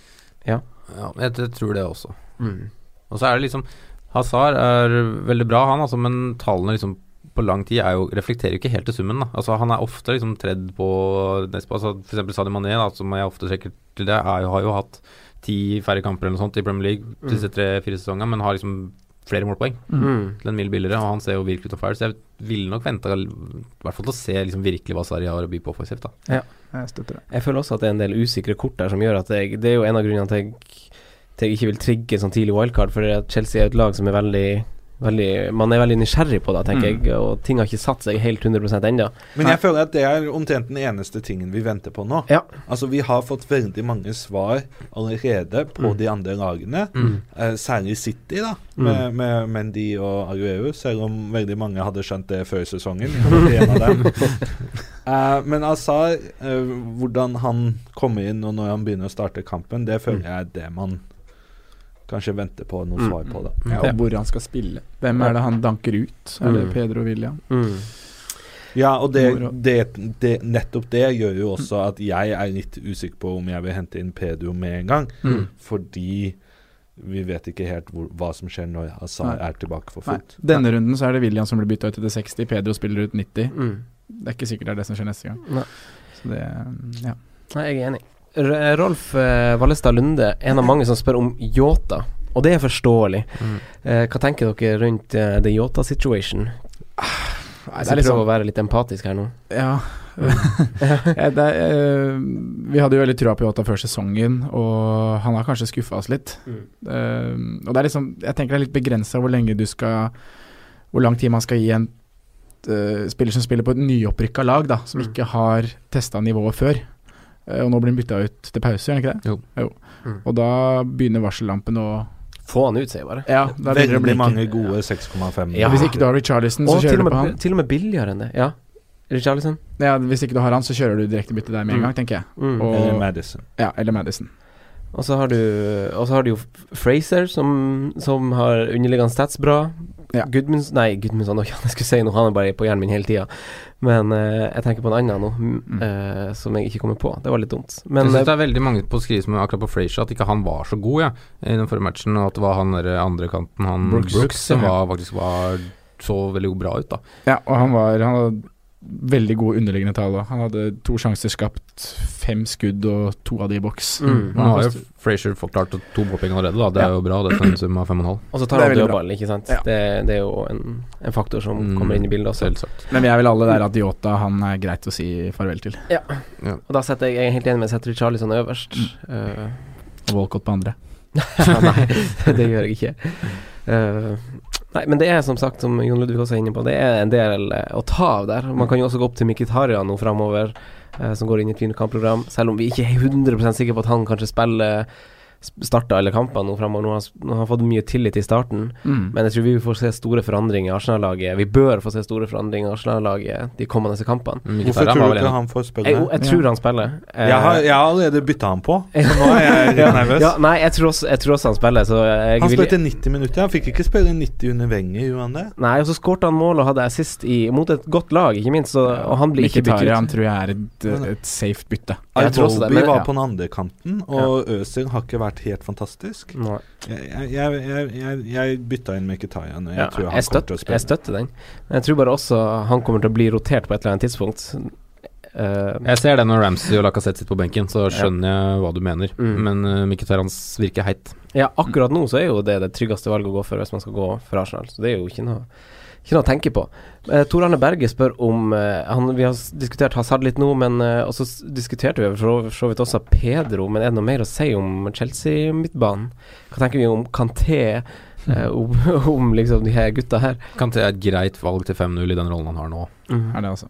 ja, jeg, jeg tror det også. Mm. Og så er det liksom Hazard er veldig bra, han, altså, men tallene liksom på lang tid er jo, reflekterer jo ikke helt til summen. Da. Altså, han er ofte liksom tredd på Nespa. Altså, for eksempel Sadio Mané, da, som jeg ofte trekker til det, er jo, har jo hatt ti færre kamper eller noe sånt i Premier League disse tre-fire sesongene, men har liksom flere målpoeng Mm. til en mil billigere, og han ser jo virkelig ut av fire, så jeg ville nok venta i hvert fall til å se liksom virkelig hva Sverige har å by på offensivt. Ja, Jeg støtter det. Jeg føler også at det er en del usikre kort der som gjør at jeg Det er jo en av grunnene til at jeg, til jeg ikke vil trigge sånn tidlig wildcard, for Chelsea er et lag som er veldig Veldig, man er veldig nysgjerrig på det, tenker Mm. jeg, og ting har ikke satt seg helt 100% ennå. Men jeg føler at det er omtrent den eneste tingen vi venter på nå. Ja. Altså Vi har fått veldig mange svar allerede på Mm. de andre lagene. Mm. Eh, særlig City, da, med, med Mendy og Aguero, selv om veldig mange hadde skjønt det før sesongen. *laughs* Eh, men Azar, eh, hvordan han kommer inn og når han begynner å starte kampen, det føler jeg er det man kanskje venter på noe Mm. svar på. det. Ja, og hvor han skal spille. Hvem er det han danker ut? Er det Mm. Pedro William? Mm. Ja, og det, det, det, nettopp det gjør jo også at jeg er litt usikker på om jeg vil hente inn Pedro med en gang. Mm. Fordi vi vet ikke helt hvor, hva som skjer når Hazard er tilbake for fullt. Denne runden så er det William som blir bytta ut etter 60, Pedro spiller ut 90. Mm. Det er ikke sikkert det er det som skjer neste gang. Nei. Så det ja. Nei, jeg er enig. Rolf eh, Vallestad Lunde, en av mange som spør om yachter. Og det er forståelig. Mm. Eh, hva tenker dere rundt eh, the yachter situation? Nei, Jeg det er liksom, prøver sånn å være litt empatisk her nå. Ja. *laughs* *laughs* Ja, det eh, vi hadde jo veldig trua på Yota før sesongen, og han har kanskje skuffa oss litt. Eh, og det er liksom Jeg tenker det er litt begrensa hvor lenge du skal Hvor lang tid man skal gi en uh, spiller som spiller på et nyopprykka lag, da, som ikke har testa nivået før. Eh, og nå blir han bytta ut til pause, gjør han ikke det? Jo. Mm. Og da begynner varsellampen å Få han ut, sier jeg bare. Ja, Veldig blinke. mange gode 6,5. Ja. Hvis ikke du har Richarlison, så Og kjører du på han. til og med billigere enn det. Ja. Richarlison. Ja, hvis ikke du har han, så kjører du direkte bytte der med en Mm. gang, tenker jeg. Mm. Og, Eller Madison. ja, eller Madison. Og så har du Og så har du jo Fraser, som, som har underliggende stats bra. Ja. Gudmunds Nei, Gudmundsson, *laughs* jeg skulle si noe, han er bare på hjernen min hele tida. Men eh, jeg tenker på en annen nå, mm. eh, som jeg ikke kommer på. Det var litt dumt. Men jeg synes eh, det er veldig mange på skrive som akkurat på Frazier at ikke han var så god, ja, i den forrige matchen. Og at det var han der andre kanten, han Brooks. Brooks, som var, faktisk var så veldig bra ut, da. Ja, og han var Han hadde veldig gode underliggende tall. Han hadde to sjanser skapt, fem skudd og to av de i boks. Mm. Nå har jo Frazier forklart to popping allerede, da. Det er Ja. jo bra. Det er en sum av fem og en halv. Og så tar han dødball, ikke sant. Ja. Det, det er jo en, en faktor som Mm, kommer inn i bildet også. Selvsagt. Men vi er vel alle der at Yota han er greit å si farvel til. Ja Og da setter jeg, jeg er helt enig med setter sånn øverst. Eh, Og Walcott på andre. *laughs* nei, det gjør jeg ikke. Eh, nei, men det er som sagt, som Jon Ludvig også er inne på, det er en del eh, å ta av der. Man kan jo også gå opp til Mkhitaryan nå framover, eh, som går inn i et fint kampprogram. Selv om vi ikke er 100 sikre på at han kanskje spiller starter alle kampene nå framover. Nå har han nå har han fått mye tillit i starten, Mm. men jeg tror vi får se store forandringer i Arsenal-laget. Vi bør få se store forandringer i Arsenal-laget de kommende kampene. Mm, Hvorfor tror du ikke han får spille? Jeg, jeg tror han spiller. Eh, Jeg har, jeg har allerede bytta han på, *laughs* så nå er jeg ja, nervøs. ja, nei, jeg tror, også, jeg tror også han spiller, så jeg Han vil spilte 90 minutter. Han fikk ikke spille 90 under Wenger, gjorde han det? Nei, og så skårte han mål og hadde assist i, mot et godt lag, ikke minst, så, og han blir ikke byttet ut. tror jeg er et, et safe bytte. Jeg tror også det, Iwobi men- var ja. på den andre kanten, og Øzil har ikke vært helt fantastisk. Jeg, jeg, jeg, jeg, jeg bytta inn Mkhitaryan. Jeg Ja, tror han jeg, til støtter, å spille. jeg støtter den. Men jeg tror bare også han kommer til å bli rotert på et eller annet tidspunkt. Uh, Jeg ser det når Ramsey og Lacassette sitter på benken, så skjønner jeg hva du mener. Mm. Men uh, Mkhitaryan virker heit. ja, akkurat nå så er jo det det tryggeste valget å gå for hvis man skal gå for Arsenal, så det er jo ikke noe ikke noe å tenke på. Eh, Tor Arne Berge spør om eh, han, Vi har diskutert Hazard litt nå, men eh, også diskuterte vi for så vidt også Pedro. Men er det noe mer å si om Chelsea-midtbanen? Hva tenker vi om Kanté? eh, *laughs* om, om liksom de her gutta her? Kanté er et greit valg til 5-0 i den rollen han har nå, Er det altså.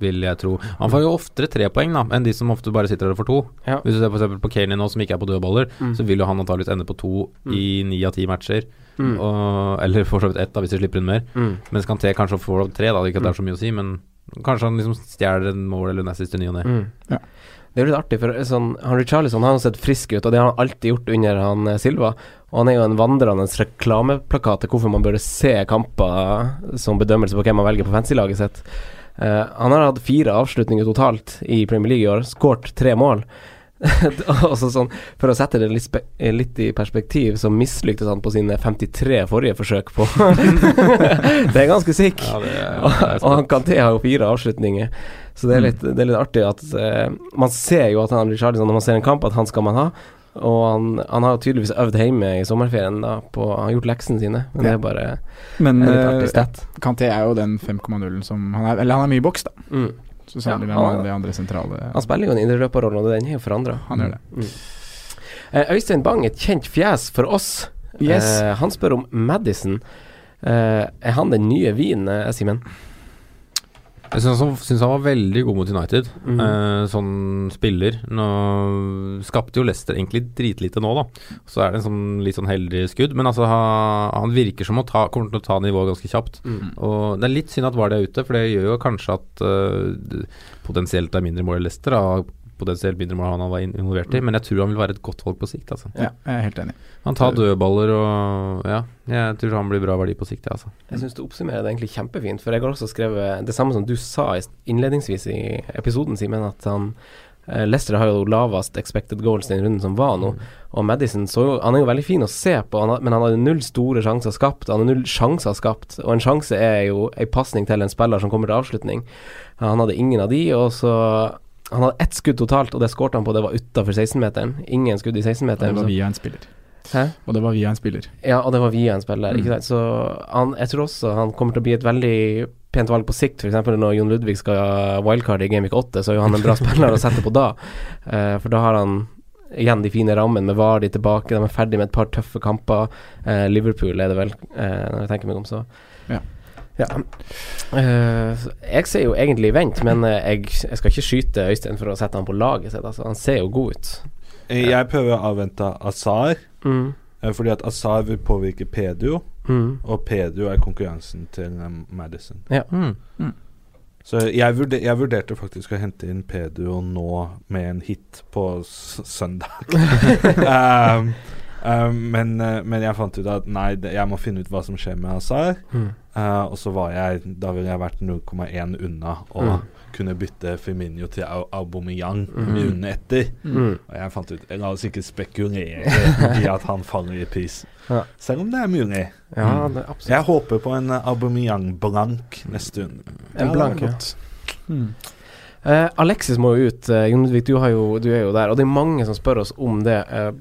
vil jeg tro. Han får jo oftere tre poeng da enn de som ofte bare sitter der og får to. Ja. Hvis du ser for på Kane nå, som ikke er på dødballer, Mm. så vil jo han antakeligvis ende på to i ni av ti matcher. Mm. Og, eller for så vidt ett, da, hvis de slipper inn mer. Mm. Mens Kanté kanskje får tre, da. Ikke at det er så mye å si, men kanskje han liksom stjeler en mål eller en assist i ny og ne. Mm. Ja. Det er jo litt artig, for sånn, Henry Charlison har jo sett frisk ut, og det har han alltid gjort under han eh, Silva. Og han er jo en vandrende reklameplakat til hvorfor man bør se kamper som bedømmelse på hvem man velger på fancy-laget sitt. Uh, han har hatt fire avslutninger totalt i Premier League i år, skåret tre mål. *laughs* og så sånn, For å sette det litt, eh, litt i perspektiv, så mislyktes han på sine 53 forrige forsøk på *laughs* Det er ganske sick. Ja, det er- det er og han Kanté har jo fire avslutninger. Så det er litt, det er litt artig at uh, Man ser jo at han Richarlison, når man ser en kamp, at han skal man ha. Og han, han har jo tydeligvis øvd hjemme i sommerferien. da på, Han har gjort leksene sine. Men det Ja. er bare Men en litt eh, artig stett. stat. Kanté er jo den 5,0 som han er Eller han er mye i boks, da. Mm. Så sammenlignet Ja, med han- de andre sentrale Han spiller jo en indreløperrolle, og den er jo forandra. Han gjør det. Mm. Uh, Øystein Bang, et kjent fjes for oss. Yes. Uh, han spør om Madison. Uh, er han den nye vinen, Simen? Jeg syns han, var veldig god mot United, mm. eh, sånn spiller. Nå skapte jo Leicester egentlig dritlite nå, da. Så er det en sånn litt sånn heldig skudd. Men altså, ha, han virker som å ta, kommer til å ta nivået ganske kjapt. Mm. Og det er litt synd at Vardø er ute, for det gjør jo kanskje at uh, potensielt er mindre mål i Leicester, da, potensielt mindre mål han var involvert i, men jeg tror han vil være et godt valg på sikt. Altså. Ja, jeg er helt enig. Han tar dødballer og Ja, jeg tror han blir bra verdi på sikt, jeg, altså. Jeg syns du oppsummerer det egentlig kjempefint, for jeg har også skrevet det samme som du sa innledningsvis i episoden, Simen, at han eh, Leicester har jo lavest expected goals den runden som var nå, og Madison så jo Han er jo veldig fin å se på, han har, men han hadde null store sjanser skapt. Han har null sjanser skapt, og en sjanse er jo ei pasning til en spiller som kommer til avslutning. Han hadde ingen av de, og så Han hadde ett skudd totalt, og det skårte han på, det var utafor 16-meteren. Ingen skudd i Og det 16-meteren. var via en spiller. Hæ? Og det var via en spiller. Ja, og det var via en spiller. Mm. Så han, jeg tror også han kommer til å bli et veldig pent valg på sikt. F.eks. når Jon Ludvig skal wildcard i Gameweek 8, så er jo han en bra spiller å sette på da. Uh, *laughs* for da har han igjen de fine rammene med Vardi tilbake. De er ferdig med et par tøffe kamper. Uh, Liverpool er det vel, uh, når jeg tenker meg om, så. Ja. Eh, jeg ser jo egentlig vent, men eh, jeg, jeg skal ikke skyte Øystein for å sette han på laget sitt. Altså. Han ser jo god ut. Eh, Jeg prøver å avvente Azar, Mm. fordi at Azar vil påvirke Pedio, Mm. og Pedio er konkurransen til Madison. Ja. Mm. Så jeg, vurder, jeg vurderte faktisk å hente inn Pedio nå med en hit på s søndag. *laughs* *laughs* um, um, men, eh, men jeg fant ut at nei, det, jeg må finne ut hva som skjer med Hazar. Mm. Uh, og så var jeg Da ville jeg vært 0,1 unna å Mm. kunne bytte Firmino til Au- Aubameyang Mm. runden etter. Mm. Og jeg fant ut La oss ikke spekulere i at han faller i pris. Ja. Selv om det er mulig. Ja, det er. Jeg håper på en eh, Aubameyang blank neste runde. En blank, ja. Mm. Eh, Alexis må jo ut. Uh, Jon Ludvig, du, du er jo der. Og det er mange som spør oss om det. Eh,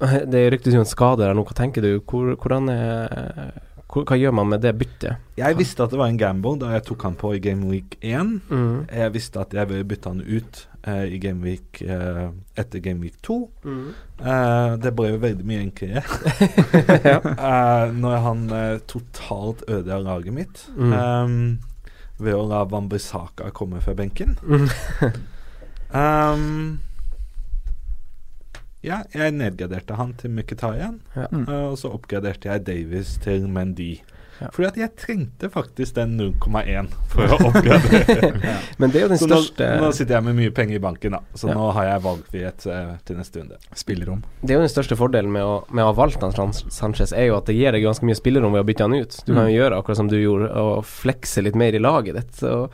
*laughs* det ryktes jo en skade der nå. Hva tenker du? Hvor, hvordan er, hva gjør man med det byttet? Jeg visste at det var en gamble da jeg tok han på i Game Week 1. Mm. Jeg visste at jeg ville bytte han ut eh, i Game Week eh, etter Game Week 2. Eh, det ble jo veldig mye enklere *laughs* *laughs* Eh, når han totalt ødela laget mitt Mm. eh, ved å la Wambisaka komme fra benken. Mm. Um, ja, jeg nedgraderte han til Mkhitaryan, Ja. Eh, og så oppgraderte jeg Davies til Mendy. Ja. Fordi at jeg trengte faktisk den 0,1 for å oppgradere. *laughs* Men det er jo den så største nå sitter jeg med mye penger i banken, da. Så Ja. nå har jeg valgfrihet eh, til neste runde. Spillerom. Det er jo den største fordelen med å, med å ha valgt han Sanchez, er jo at det gir deg ganske mye spillerom ved å bytte han ut. Du kan Mm. jo gjøre akkurat som du gjorde, og flekse litt mer i laget ditt. Og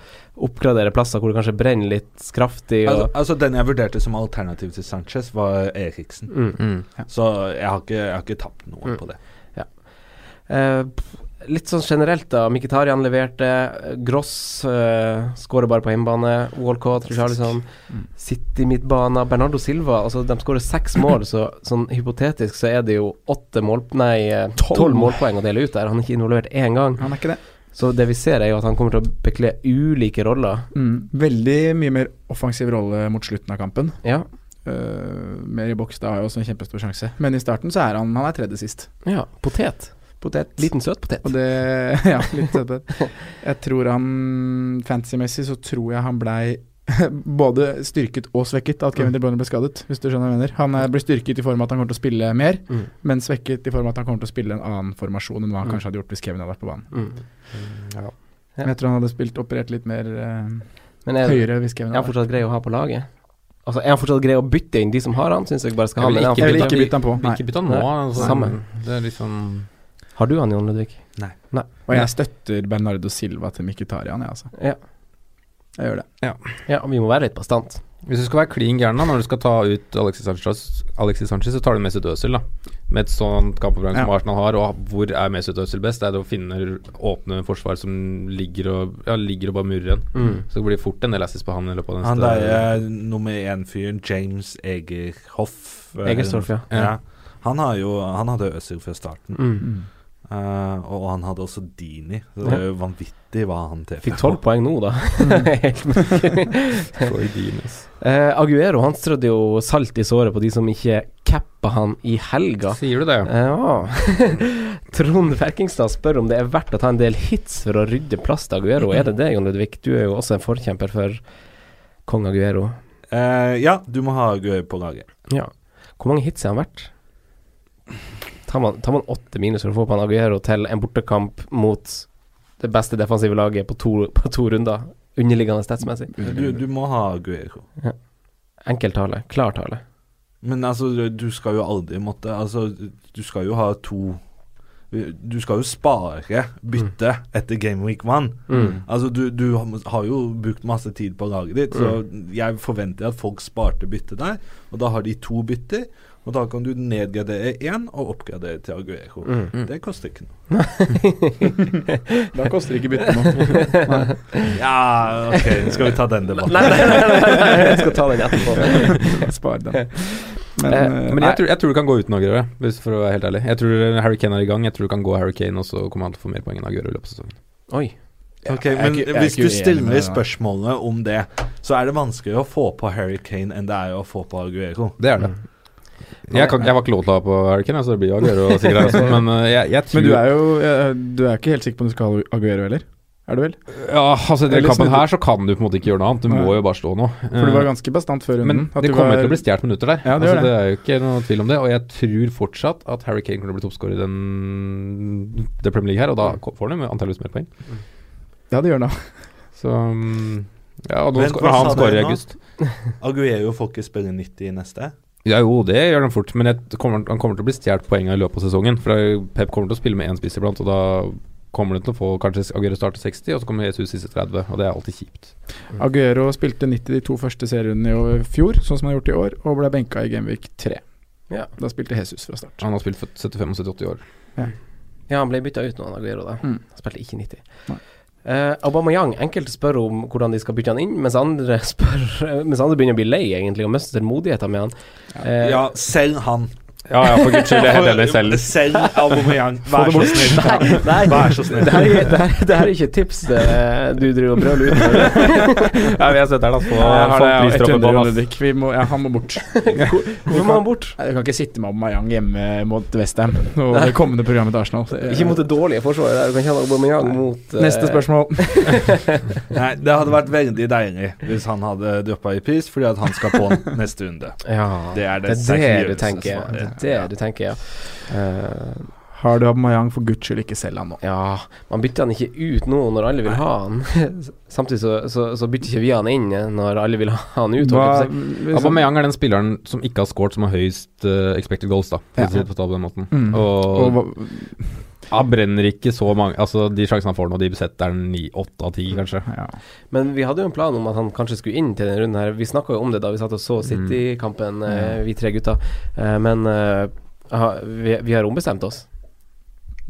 oppgradere plasser hvor det kanskje brenner litt kraftig. Altså, Og, altså Den jeg vurderte som alternativ til Sanchez, var Eriksen. mm. Mm. Så jeg har ikke, jeg har ikke tapt noe Mm. på det. Ja. pff, litt sånn generelt, da. Mkhitaryan leverte. Gross uh, skårer bare på hjemmebane. Walcott, Charlison. Mm. City midtbane. Bernardo Silva. Altså, de skårer seks mål, så sånn hypotetisk så er det jo åtte mål... Nei, eh, tolv målpoeng å dele ut der. Han er ikke involvert én gang. Han er ikke det. Så det vi ser, er jo at han kommer til å bekle ulike roller. Mm. Veldig mye mer offensiv rolle mot slutten av kampen. Ja. Uh, mer i boks, det har jo også en kjempestor sjanse. Men i starten så er han Han er tredje sist. ja. Potet. Potet. Liten søt potet. Og det *laughs* Ja, litt søt. *laughs* Jeg tror han Fantasy-messig så tror jeg han blei *laughs* både styrket og svekket av at Kevin De Bruyne ble skadet, hvis du skjønner hva jeg mener. Han er- ble styrket i form av at han kommer til å spille mer, Mm. men svekket i form av at han kommer til å spille en annen formasjon enn hva han Mm. kanskje hadde gjort hvis Kevin hadde vært på banen. Mm. Ja. Men Jeg tror han hadde spilt operert litt mer uh, Men er, høyere hvis Kevin er han hadde vært fortsatt grei å ha på laget? Altså, Er han fortsatt grei å bytte inn de som har han? Syns jeg bare skal ha med er han Jeg vil ikke bytte han på. Nei. ikke bytte han nå. Altså, samme. Det er litt sånn Har du han, Jon Ludvig? Og jeg støtter Bernardo Silva til Mkhitaryan, jeg, altså. Ja. Jeg gjør det. Ja, vi må være litt bastant. Hvis du skal være klin gæren når du skal ta ut Alexis Sanchez, Alexis Sanchez så tar du Mesut Özil, da. Med et sånt kampprogram som Arsenal har, og hvor er Mesut Özil best? Det er det å finne åpne forsvar som ligger og, ja, ligger og bare murrer igjen. Mm. Så det blir fort en del assis på han Eller på den Han der er nummer én-fyren, James Egerhoff eh, Egerstorff, ja. ja. Han, har jo, han hadde Özil fra starten, Mm. Mm. eh, og han hadde også Dini. Så det er jo vanvittig hva han TF Fikk tolv poeng nå, da. *laughs* Helt mye Dean, eh, Aguero han strødde jo salt i såret på de som ikke cappa han i helga. Sier du det? Ja. *laughs* Trond Ferkingstad spør om det er verdt å ta en del hits for å rydde plass til Aguero. Er det det, Jon Ludvig? Du er jo også en forkjemper for kong Aguero. Eh, ja, du må ha Aguero på laget. Ja. Hvor mange hits er han verdt? Tar man, tar man åtte minus for å få på en Aguero til en bortekamp mot det beste defensive laget på to, *laughs* på to runder, underliggende statsmessig? Du, du må ha Guerrero. Enkel tale. Klar tale. Men altså, du- skal jo aldri måtte Altså, du skal jo ha to Du skal jo spare bytte etter Game Week 1. Mm. Altså, du, du har jo brukt masse tid på laget ditt, så jeg forventer at folk sparte bytte der. Og da har de to bytter, og da kan du nedgradere én og oppgradere til Aguero. Mm. Det koster ikke noe. Da koster det ikke bytte noe. *laughs* Ja, ok, skal vi ta den debatten? Nei, nei, nei, nei, nei, jeg skal ta den etterpå. *laughs* Spar den. Men, Eh, eh, Men jeg tror, jeg tror det kan gå uten Aguero, for å være helt ærlig. Jeg tror Harry Kane er i gang. Jeg tror det kan gå Harry Kane, og så kommer han til å få mer poeng enn Aguero i løpet av sesongen. Oi. Ok, men ikke- jeg hvis du stiller spørsmålene om det, så er det vanskeligere å få på Harry Kane enn det er å få på Aguero. Det er det. Jeg, kan, jeg var ikke lov til å ha på Harry Kane, så det blir Aguero sikkert her også, men eh, jeg, jeg tror men du er jo eh, Du er ikke helt sikker på om du skal ha Aguero heller? Er du vel? Ja, altså i den kampen her så kan du på en måte ikke gjøre noe annet. Du må jo bare stå nå. For du var ganske bastant før runden. Men det kommer var- til å bli stjålet minutter der. Ja, det altså, gjør det er jo ikke noe tvil om det. Og jeg tror fortsatt at Harry Kane kommer til å bli toppskårer i den det Premier League her, og da får han jo antakeligvis mer poeng. Ja, det gjør han da. Så mm, Ja, og nå skal han skåre i august. *laughs* Aguero får ikke spille 90 i neste. Ja jo, det gjør han fort, men kommer, han kommer til å bli stjålet poeng i løpet av sesongen. For Pep kommer til å spille med én spiss iblant, og da kommer han til å få kanskje Aguero starte 60, og så kommer Jesus siste 30, og det er alltid kjipt. Aguero spilte 90 de to første serierundene i fjor, sånn som han har gjort i år, og ble benka i Gameweek 3. Ja. Da spilte Jesus fra start. Han har spilt for 75 og 78 år. Ja, han ble bytta ut nå, Aguero. da Mm. Han spilte ikke 90. Nei. Eh, Aubameyang, enkelte spør om hvordan de skal bytte han inn, mens andre *laughs* spør Mens andre begynner å bli lei egentlig og miste tålmodigheten med han. Uh, Ja, selv han. Ja, ja, for guds skyld, jeg er helt enig selv. Selv Aubameyang. Vær så snill. Nei, nei. Vær så snill. Det her, er, det, her, det her er ikke tips det du driver og brøler ut med. *laughs* Ja, vi har sett her, da. Få, Jeg har få det, ja, på 100 han. Vi må, ja, han må bort. *laughs* Hvorfor må han bort? Jeg kan ikke sitte med Aubameyang hjemme mot Westham og det kommende programmet til Arsenal. Så, Ikke mot det dårlige forsvaret der. Du kan ikke ha Aubameyang mot uh... Neste spørsmål. *laughs* Nei, det hadde vært veldig deilig hvis han hadde droppa i pris, fordi at han skal på neste runde. Ja, Det er det det, er det du tenker. svaret. Det ja. du tenker, ja. Uh, Har du Aubameyang, for guds skyld ikke selg han nå. ja, man bytter han ikke ut nå når alle vil ha han. *laughs* Samtidig så, så, så bytter ikke vi han inn når alle vil ha han ut. Hva, Aubameyang er den spilleren som ikke har scoret, som har høyest uh, expected goals, da. Ja. på den måten. Mm. Og, og han brenner ikke så mange Altså, de sjansene han får nå, de setter han i åtte av ti, kanskje. ja. Men vi hadde jo en plan om at han kanskje skulle inn til denne runden her. Vi snakka jo om det da vi satt og så City-kampen, eh, vi tre gutta. Eh, men eh, vi, vi har ombestemt oss.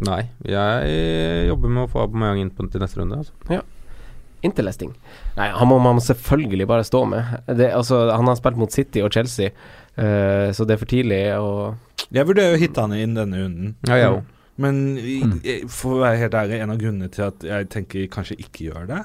Nei, jeg jobber med å få Aubameyang inn på, til neste runde. Altså. Interlesting. Nei, han må man selvfølgelig bare stå med. Det, altså, han har spilt mot City og Chelsea, eh, så det er for tidlig å Jeg vurderer å hitte han inn denne runden. Ja, jeg òg. Men i- for å være helt ærlig, en av grunnene til at jeg tenker kanskje ikke gjør det,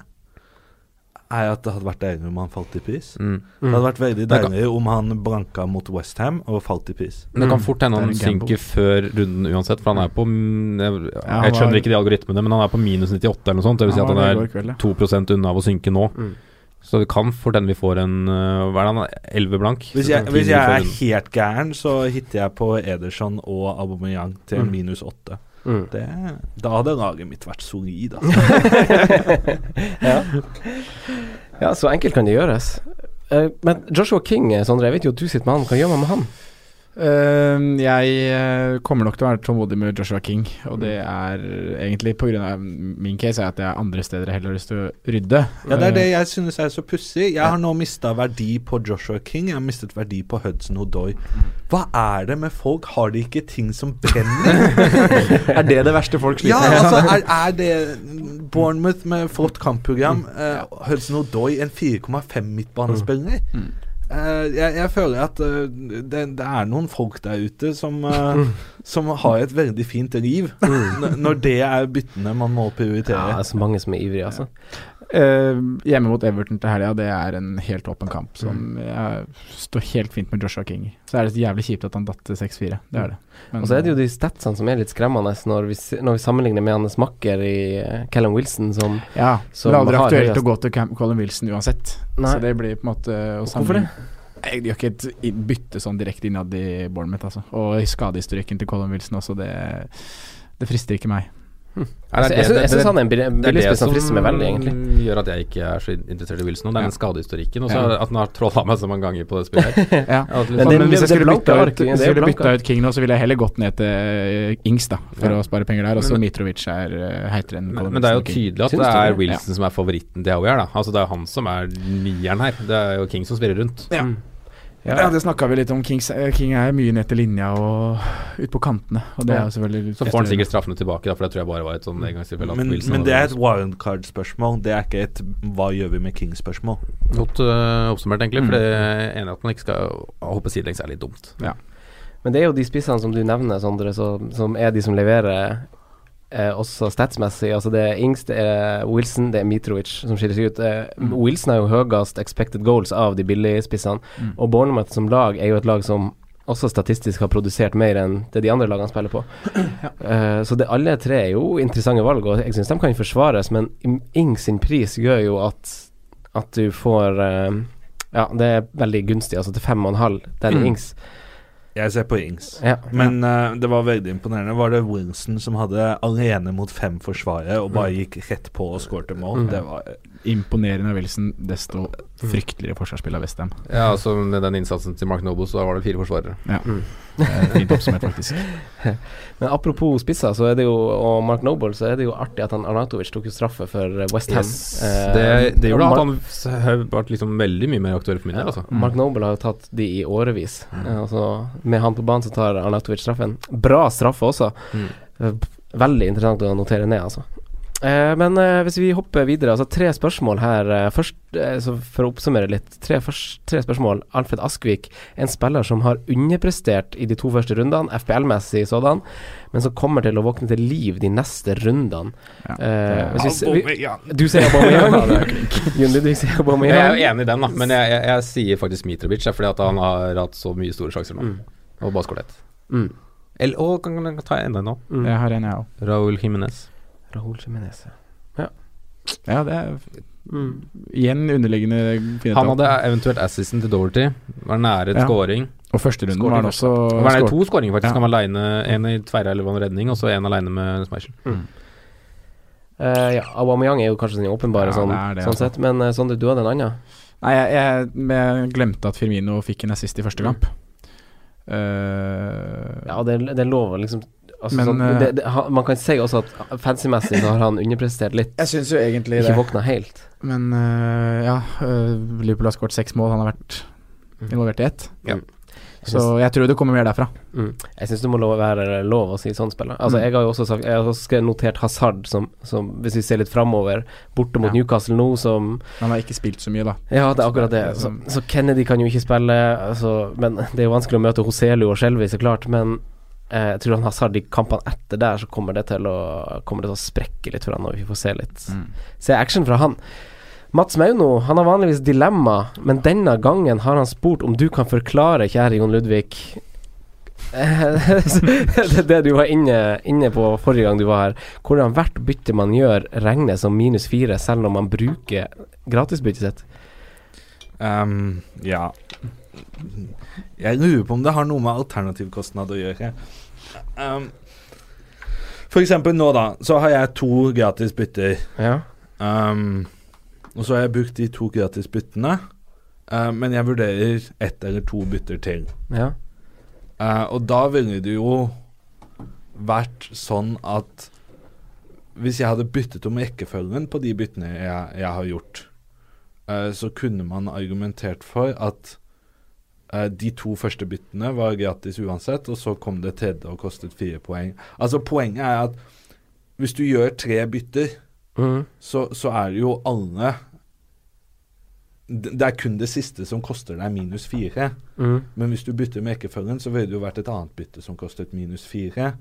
er at det hadde vært deilig om han falt i pris. Mm. Det hadde vært veldig deilig om han blanka mot Westham og falt i pris. Men det kan Mm. fort hende han synker før runden uansett, for han er på mm, Jeg, jeg skjønner ikke de algoritmene, men han er på minus 98 eller noe sånt. Det vil si at han er går kveld, ja. 2% unna av å synke nå. Mm. Så det kan fort hende vi får en øh, Hva er det er? 11 blank? Hvis jeg, hvis jeg er helt gæren, så hitter jeg på Ederson og Aubameyang til Mm. minus 8. Mm. Det, da hadde laget mitt vært solid, altså. *laughs* ja. *laughs* ja, så enkelt kan det gjøres. Eh, men Joshua King, eh, Sondre, jeg vet jo at du sitter med han. Hva gjør man med han? Eh, jeg eh, kommer nok til å være tålmodig med Joshua King, og det er egentlig pga. min case er at er andre steder jeg heller har lyst til å rydde. Ja, det er det Eh, jeg synes er så pussig. Jeg har nå mista verdi på Joshua King. Jeg har mistet verdi på Hudson Odoi. Hva er det med folk? Har de ikke ting som brenner? *laughs* er det det verste folk ja, sliter med? altså, er, er det Bournemouth med flott kampprogram? Uh, Hudson Odoi, en 4,5 midtbanespiller? Eh, jeg, jeg føler at eh, det, det er noen folk der ute som, eh, som har et veldig fint liv, når det er byttene man må Ja, prioritere. det er så mange som er ivrige, altså. Eh, hjemme mot Everton til helga, det er en helt åpen kamp som Mm. jeg står helt fint med Joshua King i. Så er det så jævlig kjipt at han datt 6-4. Det er det. Men, Og så er det jo de statsene som er litt skremmende når vi, når vi sammenligner med hans makker i eh, Callum Wilson, som Ja, som det er aldri aktuelt høyest- å gå til Callum Wilson uansett. Nei. Så det blir på en måte å Hvorfor det? Jeg gjør ikke et bytte sånn direkte innad i Bournemouth, altså. Og skadehistorikken til Colin Wilson også, det, det frister ikke meg. Altså, jeg syns- jeg syns han er en billig- spiss, han frister meg veldig, egentlig. som gjør at jeg ikke er så interessert i Wilson. nå. det er den skadehistorikken. Og så at han har trolla meg så mange ganger på det spillet. her. *laughs* Ja. Liksom- Men Men, hvis jeg skulle bytta ut, det skulle bytta King nå, så ville jeg heller gått ned til eh, Ings, da, for Ja. å spare penger der. Og så Mitrovic er eh, heitere enn Men, Colin men det er jo tydelig at det er? Wilson som er favoritten til Howie her, da. Altså det er han som er nieren her. Det er jo King som spiller rundt. Ja. Mm. Ja. Ja, det snakka vi litt om. Kings, eh, King er mye ned til linja og ut på kantene. Og det er jo selvfølgelig Så får han sikkert straffene tilbake, da, for det tror jeg bare var et sånn engangstilfelle. Men, men det er et wildcard-spørsmål. Det er ikke et 'hva gjør vi med King'-spørsmål. Godt uh, oppsummert, egentlig. Mm. For det er enig at man ikke skal hoppe sidelengs er litt dumt. Men det er jo de spissene som du nevner, Sondre, som, som er de som leverer eh, også statsmessig. Altså det er Ings, det er Wilson, det er Mitrovic som skiller seg ut. Eh, Mm. Wilson er jo høyest expected goals av de billigspissene, Mm. og Bournemouth som lag er jo et lag som også statistisk har produsert mer enn det de andre lagene spiller på. Eh, så det, alle tre er jo interessante valg, og jeg syns de kan forsvares, men Ings sin pris gjør jo at, at du får eh, Ja, det er veldig gunstig, altså til fem og en halv. Den Mm. Ings. Jeg ser på Ings. Ja. Men uh, det var veldig imponerende. Var det Wilson som hadde alene mot fem forsvarere og bare gikk rett på og skårte mål? Mm. Det var Imponerende av Wilson, desto frykteligere forsvarsspill av Westham. Ja, altså Med den innsatsen til Mark Noble, så var det fire forsvarere. Ja. Mm. Fint oppsummert, faktisk. *laughs* Men apropos spisser, så er det jo og Mark Noble, så er det jo artig at han Arnautovic tok jo straffe for Westham. Yes. det, det gjorde at han har vært liksom veldig mye mer aktuell for min del, altså. Mark Noble har jo tatt de i årevis. Mm. altså, med han på banen så tar Arnautovic straffen. Bra straffe også. Mm. Eh, Veldig interessant å notere ned, altså. Eh, men eh, hvis vi hopper videre, altså tre spørsmål her. Eh, først, så for å oppsummere litt. Tre, først, tre spørsmål. Alfred Askvik, en spiller som har underprestert i de to første rundene, FPL-messig sådan, men som kommer til å våkne til liv de neste rundene. Ja, Eh, hvis vi, vi, du sier Aubameyang? Jon Ludvig sier Jeg er jo enig i den, da, men jeg, jeg, jeg sier faktisk Mitrovic, fordi at han har hatt så mye store sjanser nå. Mm. Og bare skåret ett. Mm. Eller- Og kan, kan, ta enda en nå. Mm. Jeg har en, jeg òg. Raúl Jiménez. Raúl Jiménez. Ja, det er Mm. igjen underliggende fine Han hadde eventuelt assisten til Doverty. Var nære et Ja. scoring. Og første runden Skåret var han også Og var nære to skåringer, faktisk. Ja. Han var aleine. En i tverra var en redning, og så en aleine med Smeichel. Mm. Uh, ja, Aubameyang er jo kanskje den åpenbare Ja, sånn, det det, sånn altså. sett, men uh, Sondre, du hadde en annen? Nei, jeg, jeg, jeg glemte at Firmino fikk en assist i første kamp. Uh, Ja, det, det lover liksom altså, Men, sånn, eh, det, det, Man kan si også at fancy-messig så har han underprestert litt. Jeg syns jo egentlig Ikke det. våkna helt. Men uh, ja, uh, Liverpool har skåret seks mål. Han har vært involvert i ett. Ja. Så jeg tror det kommer mer derfra. Mm. Jeg syns det må lov, være lov å si sånn spiller. Altså, Mm. Jeg har jo også sagt Jeg har også notert Hazard som, som hvis vi ser litt framover, borte mot Ja. Newcastle nå, som Han har ikke spilt så mye, da. Ja, det er akkurat det. Så- Så, Kennedy kan jo ikke spille, altså, men det er jo vanskelig å møte Hoselu og Skjelvi, så klart. Men jeg tror han Hazard i kampene etter der, så kommer det til å Kommer det til å sprekke litt for han når vi får se litt Mm. Se action fra han. Mats Mauno han har vanligvis dilemma, men denne gangen har han spurt om du kan forklare, kjære Jon Ludvig *laughs* det, det du var inne, inne på forrige gang du var her, hvordan hvert bytte man gjør, regnes som minus fire, selv når man bruker gratisbyttet sitt. Um, ja Jeg lurer på om det har noe med alternativkostnad å gjøre. Um, for eksempel nå, da, så har jeg to gratis bytter. Ja. Um, og så har jeg brukt de to gratis byttene, uh, men jeg vurderer ett eller to bytter til. Ja. Uh, og da ville det jo vært sånn at hvis jeg hadde byttet om rekkefølgen på de byttene jeg, jeg har gjort, uh, så kunne man argumentert for at de to første byttene var gratis uansett, og så kom det tredje og kostet fire poeng. Altså Poenget er at hvis du gjør tre bytter, mm. så, så er det jo alle det det er kun det siste som koster deg minus fire. Mm. Men hvis du bytter med ekkefølgen, så ville det jo vært et annet bytte som kostet minus fire.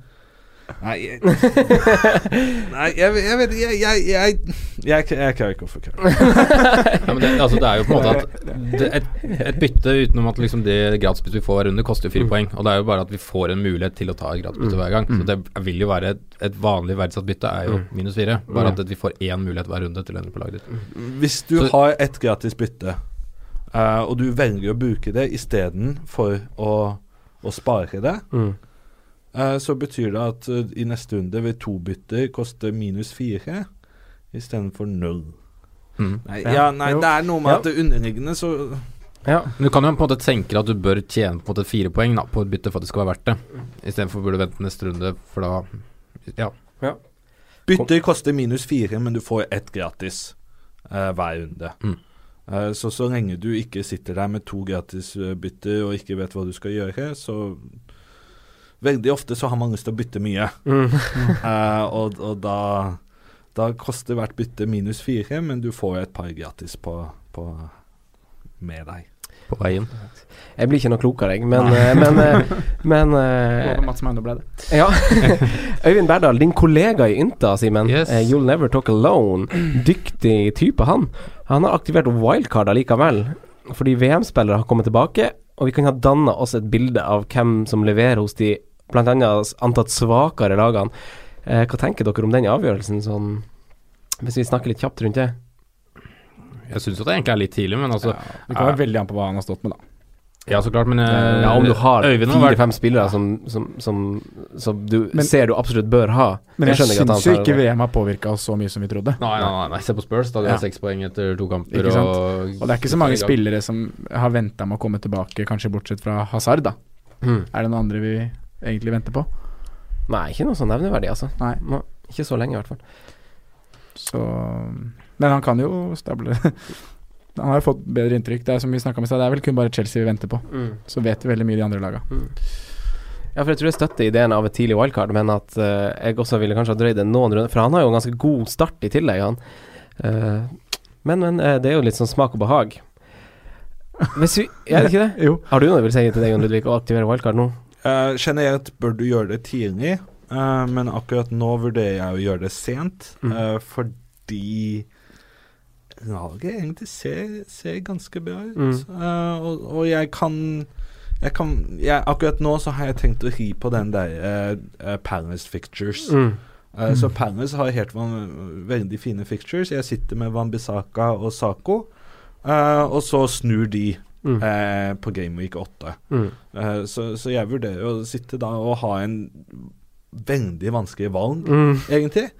Nei, jeg, *laughs* nei, jeg, jeg vet jeg, jeg, jeg, jeg, jeg klarer ikke å forklare. *laughs* Ja, det, altså, det er jo på en måte at *laughs* det, et, et bytte utenom at liksom det gradsbyttet vi får hver runde, koster fire Mm. poeng. Og det er jo bare at vi får en mulighet til å ta et gratisbytte hver gang. Så det vil jo være et, et vanlig verdsatt bytte er jo Mm. minus fire. Bare at vi får én mulighet hver runde til å ende på laget ditt. Hvis du Så- har et gratis bytte, uh, og du velger å bruke det istedenfor å, å spare det, Mhm. Eh, så betyr det at eh, i neste runde vil to bytter koste minus fire istedenfor null. Mm. Nei, Ja. ja, nei, det er noe med Ja. at det underliggende så Ja. Men Du kan jo på en måte tenke deg at du bør tjene på en måte fire poeng da, på et bytte for at det skal være verdt det. Istedenfor burde du vente neste runde, for da Ja. Bytter koster minus fire, men du får ett gratis uh, hver runde. Mm. Uh, så så lenge du ikke sitter der med to gratisbytter og ikke vet hva du skal gjøre, så Veldig ofte så har man lyst til å bytte mye. Mm. uh, og, og da, da koster hvert bytte minus fire, men du får et par gratis på, på med deg. På veien. Jeg blir ikke noe klokere, jeg. Men, Men, men, eh, *laughs* men uh, Mats ble det. Ja. *laughs* Øyvind Berdal, din kollega i Ynta, Simen. Yes. Eh, You'll Never Talk Alone. Dyktig type, han. Han har aktivert wildcard allikevel, fordi VM-spillere har kommet tilbake, og vi kan ha danna oss et bilde av hvem som leverer hos de bl.a. antatt svakere lagene. Eh, hva tenker dere om den avgjørelsen, sånn hvis vi snakker litt kjapt rundt det? Jeg syns jo det egentlig er litt tidlig, men altså Ja, det kommer veldig an på hva han har stått med, da. Ja, så klart, men eh, Ja, om du har fire-fem spillere som, som, som, som du Men- ser du absolutt bør ha. Men jeg, jeg syns jo ikke. VM har påvirka oss så mye som vi trodde. Nei, nei, nei, nei. se på Spurs. Da de Ja. har seks poeng etter to kamper. Ikke sant? Og, Og det er ikke så mange spillere som har venta med å komme tilbake, kanskje bortsett fra Hazard, da. Mm. Er det noen andre vi egentlig venter på? Nei, ikke noe sånn nevneverdig, altså. Nei. Nå, ikke så lenge, i hvert fall. Så Men han kan jo stable *laughs* Han har jo fått bedre inntrykk. Det er som vi om i stad, det er vel kun bare Chelsea vi venter på. Så vet vi veldig mye de andre laga. Ja, for jeg tror jeg støtter ideen av et tidlig wildcard, men at uh, jeg også ville kanskje ha drøyd det noen runder. For han har jo en ganske god start i tillegg, han. Uh, men, men uh, det er jo litt sånn smak og behag. Hvis vi Er det ikke det? *laughs* Jo. Har du noe du vil si til deg, Jon Ludvig, å aktivere wildcard nå? Eh, generelt bør du gjøre det tidlig, uh, men akkurat nå vurderer jeg å gjøre det sent, Mm. eh, fordi laget egentlig ser, ser ganske bra ut. Mm. Og, og jeg kan jeg kan jeg, Akkurat nå så har jeg tenkt å ri på den der Palace Fictures. Mm. Så Palace har helt veldig fine fixtures. Jeg sitter med Wambisaka og Sako, og så snur de Mm. eh, på Game Week 8. Mm. Eh, så, så jeg vurderer å sitte da og ha en veldig vanskelig valg, Mm. egentlig.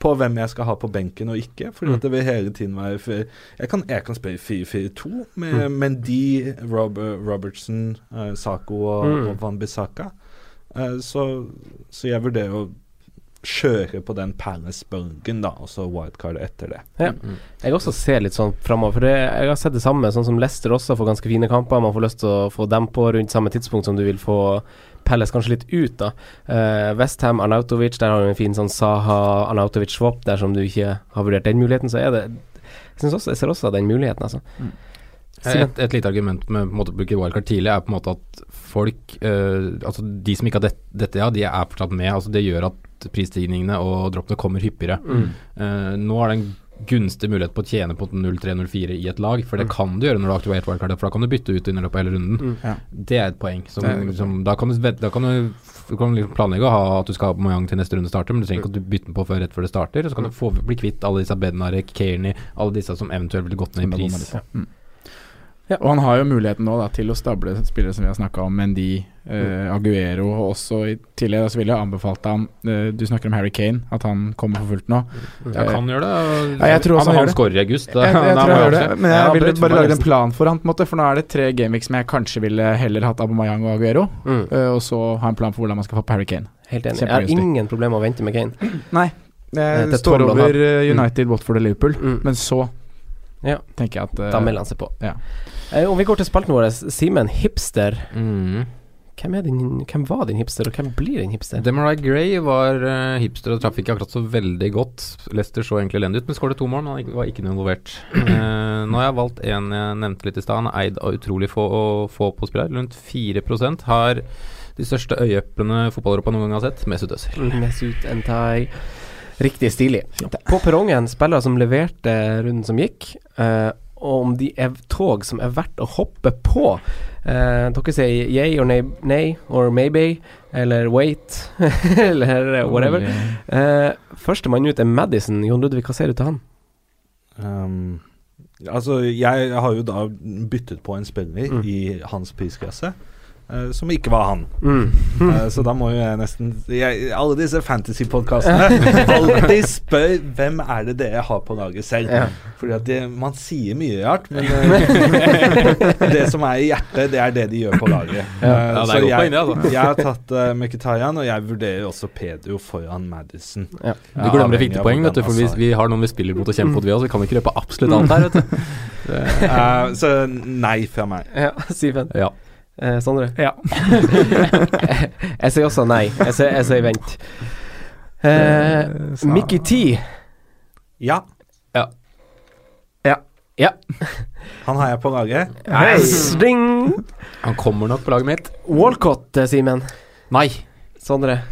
På hvem jeg skal ha på benken og ikke. Fordi Mm. at det vil hele tiden være jeg, kan, jeg kan spille 4-4-2, med, Mm. men de, Rob, Robertson, eh, Sako og, Mm. og Wambisaka eh, så, så jeg vurderer å kjøre på den Palace-bølgen, da, og så wildcard etter det. Ja. Jeg også ser litt sånn framover. For det, jeg har sett det samme, sånn som Leicester også får ganske fine kamper. Man får lyst til å få dem på rundt samme tidspunkt som du vil få Pelles kanskje litt ut, da. Uh, Westham, Arnautovic, der har du en fin sånn Saha Arnautovic-swap. Dersom du ikke har vurdert den muligheten, så er det Jeg, synes også, jeg ser også den muligheten, altså. Et, et lite argument med å bruke wildcard tidlig er på en måte at folk uh, Altså de som ikke har det, dette, ja, de er fortsatt med. Altså Det gjør at prisstigningene og droppene kommer hyppigere. Mm. Uh, nå er det en gunstig mulighet på å tjene på 0-3-0-4 i et lag, for det kan du gjøre når du har aktivert wildcardet, for da kan du bytte ut i løpet av hele runden. Mm. Ja. Det er et poeng. Som, er som, da kan du, da kan du, du kan liksom planlegge å ha at du skal ha Moyang til neste runde starter, men du trenger ikke at du bytter den på før rett før det starter. Og så kan du få, bli kvitt alle disse Bednarek, Kearney, alle disse som eventuelt ville gått ned i pris. Ja. litt Mm. Og han har jo muligheten nå da til å stable spillere som vi har snakka om, Mendy, eh, Aguero, og også i tillegg så ville jeg anbefalt ham eh, Du snakker om Harry Kane, at han kommer for fullt nå. Ja, kan gjøre det. Ja, jeg tror også han, han han skårer i august. Jeg, jeg, tror jeg gjør det, men jeg Ja, ville bare lage lagd en plan for han, på en måte, for nå er det tre gameweeks som jeg kanskje ville heller hatt Abomayang og Aguero, Mm. eh, og så ha en plan for hvordan man skal få på Harry Kane. Helt enig. Jeg har ingen problemer med å vente med Kane. *clears throat* Nei, Eh, det står 12 og en over eh, United, Watford og Liverpool, Mm. men så Ja. tenker jeg at eh, Da melder han seg på. ja. Eh, om vi går til spalten vår, Simen, hipster. Mm. Hvem, din, hvem var din hipster, og hvem blir din hipster? Demarai Gray var uh, hipster og traff ikke akkurat så veldig godt. Leicester så egentlig elendig ut, men skåret to mål. Men han var ikke involvert. Uh, *clears throat* nå har jeg valgt en jeg nevnte litt i stad. Han er eid av utrolig få, få på spillere. Rundt 4% Har de største øyeeplene fotball-Europa noen gang har sett. Mesut Özil. *laughs* Mesut Entai. Riktig stilig. På perrongen, spillere som leverte runden som gikk, Uh, om de er tog som er verdt å hoppe på. Eh, dere sier yay or nay, nay or maybe, eller wait, *laughs* eller whatever. Uh, Førstemann ut er Madison. Jon Ludvig, hva sier du til han? Um, altså, jeg har jo da byttet på en spiller Mm. i hans prisklasse. Eh, som ikke var han. Mm. Uh, så da må jo jeg nesten jeg, Alle disse fantasy-podkastene *laughs* alltid spør hvem er det dere har på laget selv. Ja. Fordi at det, man sier mye rart, men *laughs* eh, det som er i hjertet, det er det de gjør på laget. Eh, Ja, så jeg, inn, altså. jeg har tatt uh, Mkhitaryan, og jeg vurderer også Pedro foran Madison. Ja. Du glemmer et viktig poeng, vet du, for vi, vi har noen vi spiller mot og kjemper mot, vi også. Vi kan ikke røpe absolutt alt her, vet du. *laughs* Eh, så nei fra meg. Ja, Siven. Ja. Eh, Sondre? Ja. *laughs* jeg sier også nei. Jeg sier, jeg sier vent. Eh, Mickey T. Ja, Ja. han har jeg på laget. Nice. Han kommer nok på laget mitt. Walcott, eh, Simen. Nei. Sondre.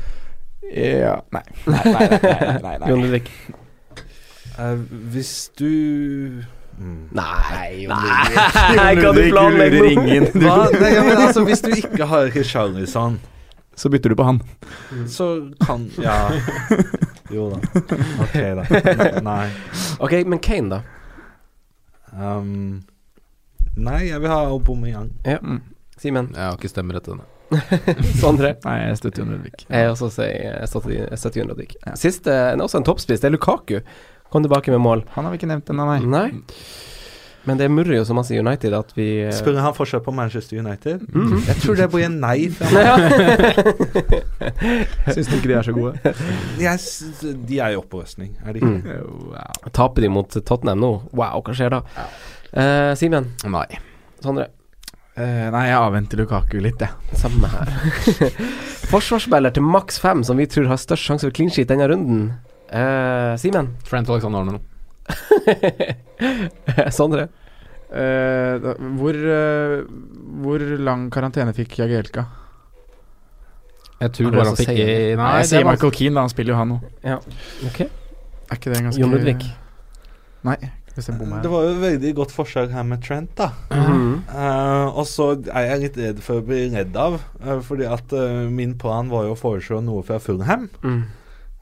Ja Nei. Nei, nei, nei, nei, nei, nei. Eh, hvis du mm. Nei, Nei, *laughs* kan du planlegge? Hva? Nei, ja, men altså, hvis du ikke har Richarlison, Så bytter du på han. så kan Ja. Jo da. Ok, da. Nei. Ok, men Kane, da? Um, nei, jeg vil ha Aubameyang. Ja. Mm. Simen. Jeg har ikke stemmerett til denne. *laughs* Sondre. Nei, jeg støtter Jon Ludvig. Jeg også sier jeg støtter Jon Ludvig. Siste, en- også en toppspiss, det er Lukaku. Kom tilbake med mål. Han har vi ikke nevnt ennå, nei. Nei. Men det murrer jo så masse i United at vi eh, Spør han fortsatt på Manchester United? Mhm. Jeg tror det blir en nei. *laughs* Syns du ikke de er så gode? *laughs* Yes, de er i opprustning, er de ikke? Mm. Wow. Taper de mot Tottenham nå? Wow, hva skjer da? Eh, Simen. Nei. Sondre. Uh, nei, jeg avventer Lukaku litt, jeg. Samme her. *laughs* Forsvarsspiller til maks fem som vi tror har størst sjanse for clean sheet denne runden. Eh, Simen. Trent Alexander Arnold. *laughs* Sondre. Uh, da, hvor, uh, hvor lang karantene fikk Jagielka? Jeg tror bare han fikk i Nei, Nei, jeg sier Michael Keane, da. Han spiller jo han nå. Ja. Ok. Er ikke det ganske Jon Ludvig. Nei, hvis jeg bommer Det var jo et veldig godt forslag her med Trent, da. Mm -hmm. uh, og så er jeg litt redd for å bli redd av, fordi at min plan var jo å foreslå noe fra Fulham. Mm.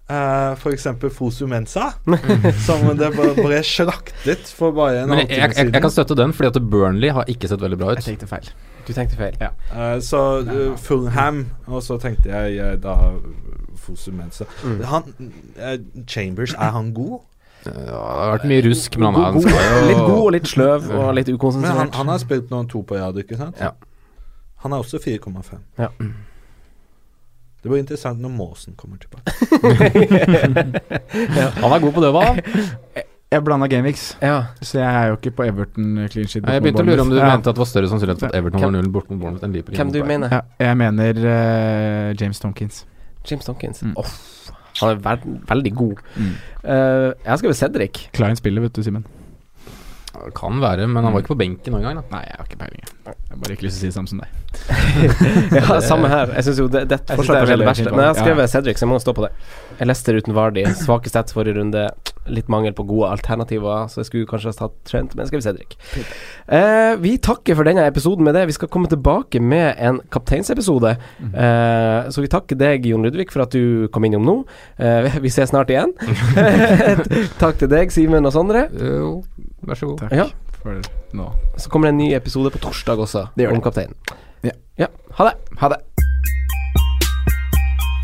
Uh, for eksempel Fosu Mensa, *laughs* som det ble slaktet for bare en Men jeg, halvtime siden. jeg, jeg kan støtte den, fordi at Burnley har ikke sett veldig bra Jeg ut. tenkte feil. Du tenkte feil. Ja. Uh, så uh, Fulham, og så tenkte jeg eh, da Fosu Mensa. Mm. Han, eh, Chambers, er han god? Ja, det har vært mye rusk, men han, er- god, god- Litt god og litt sløv og litt Men han, han har spilt noen to på rad, ikke sant? Ja. Han er også 4,5. Ja. Det blir interessant når Måsen kommer tilbake. *laughs* Han er god på døva. Jeg blanda Gamix, Ja. så jeg er jo ikke på Everton clean sheet. Jeg begynte å lure om du Ja. mente at det var større sannsynlighet for at Everton var Hvem- null bort mot Bournemouth enn Liverpool. Hvem du mener? Ja, jeg mener uh, James Tonkins. James Tonkins. Mm. Oh, han er veld, veldig god. Mm. Uh, jeg skal skrevet Cedric. Klein spiller, vet du, Simen. Kan være, men han var ikke på benken noen gang. Da. Nei, jeg har ikke peiling. jeg. Har bare ikke lyst til å si det samme som deg. *laughs* ja, samme her. Jeg syns jo det, det Jeg synes det er det veldig verste. Men jeg har skrevet skrevet Cedric, så jeg må stå på det. Jeg leste uten Vardi. Svake stats forrige runde. Litt mangel på gode alternativer, så jeg skulle kanskje ha tatt Trent, men jeg skrev Cedric. Eh, vi takker for denne episoden med det. Vi skal komme tilbake med en kapteinsepisode. Eh, så vi takker deg, Jon Ludvig, for at du kom innom nå. Eh, vi ses snart igjen. *laughs* *laughs* Takk til deg, Simen og Sondre. Jo, vær så god. Takk Ja. for nå. Så kommer det en ny episode på torsdag også, Det gjør om det. kapteinen. Ja. ja. Ha det. Ha det.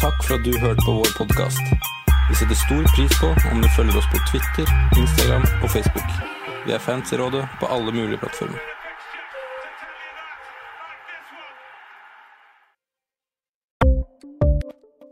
Takk for at du hørte på vår podkast. Vi setter stor pris på om du følger oss på Twitter, Instagram og Facebook. Vi er fans i rådet på alle mulige plattformer.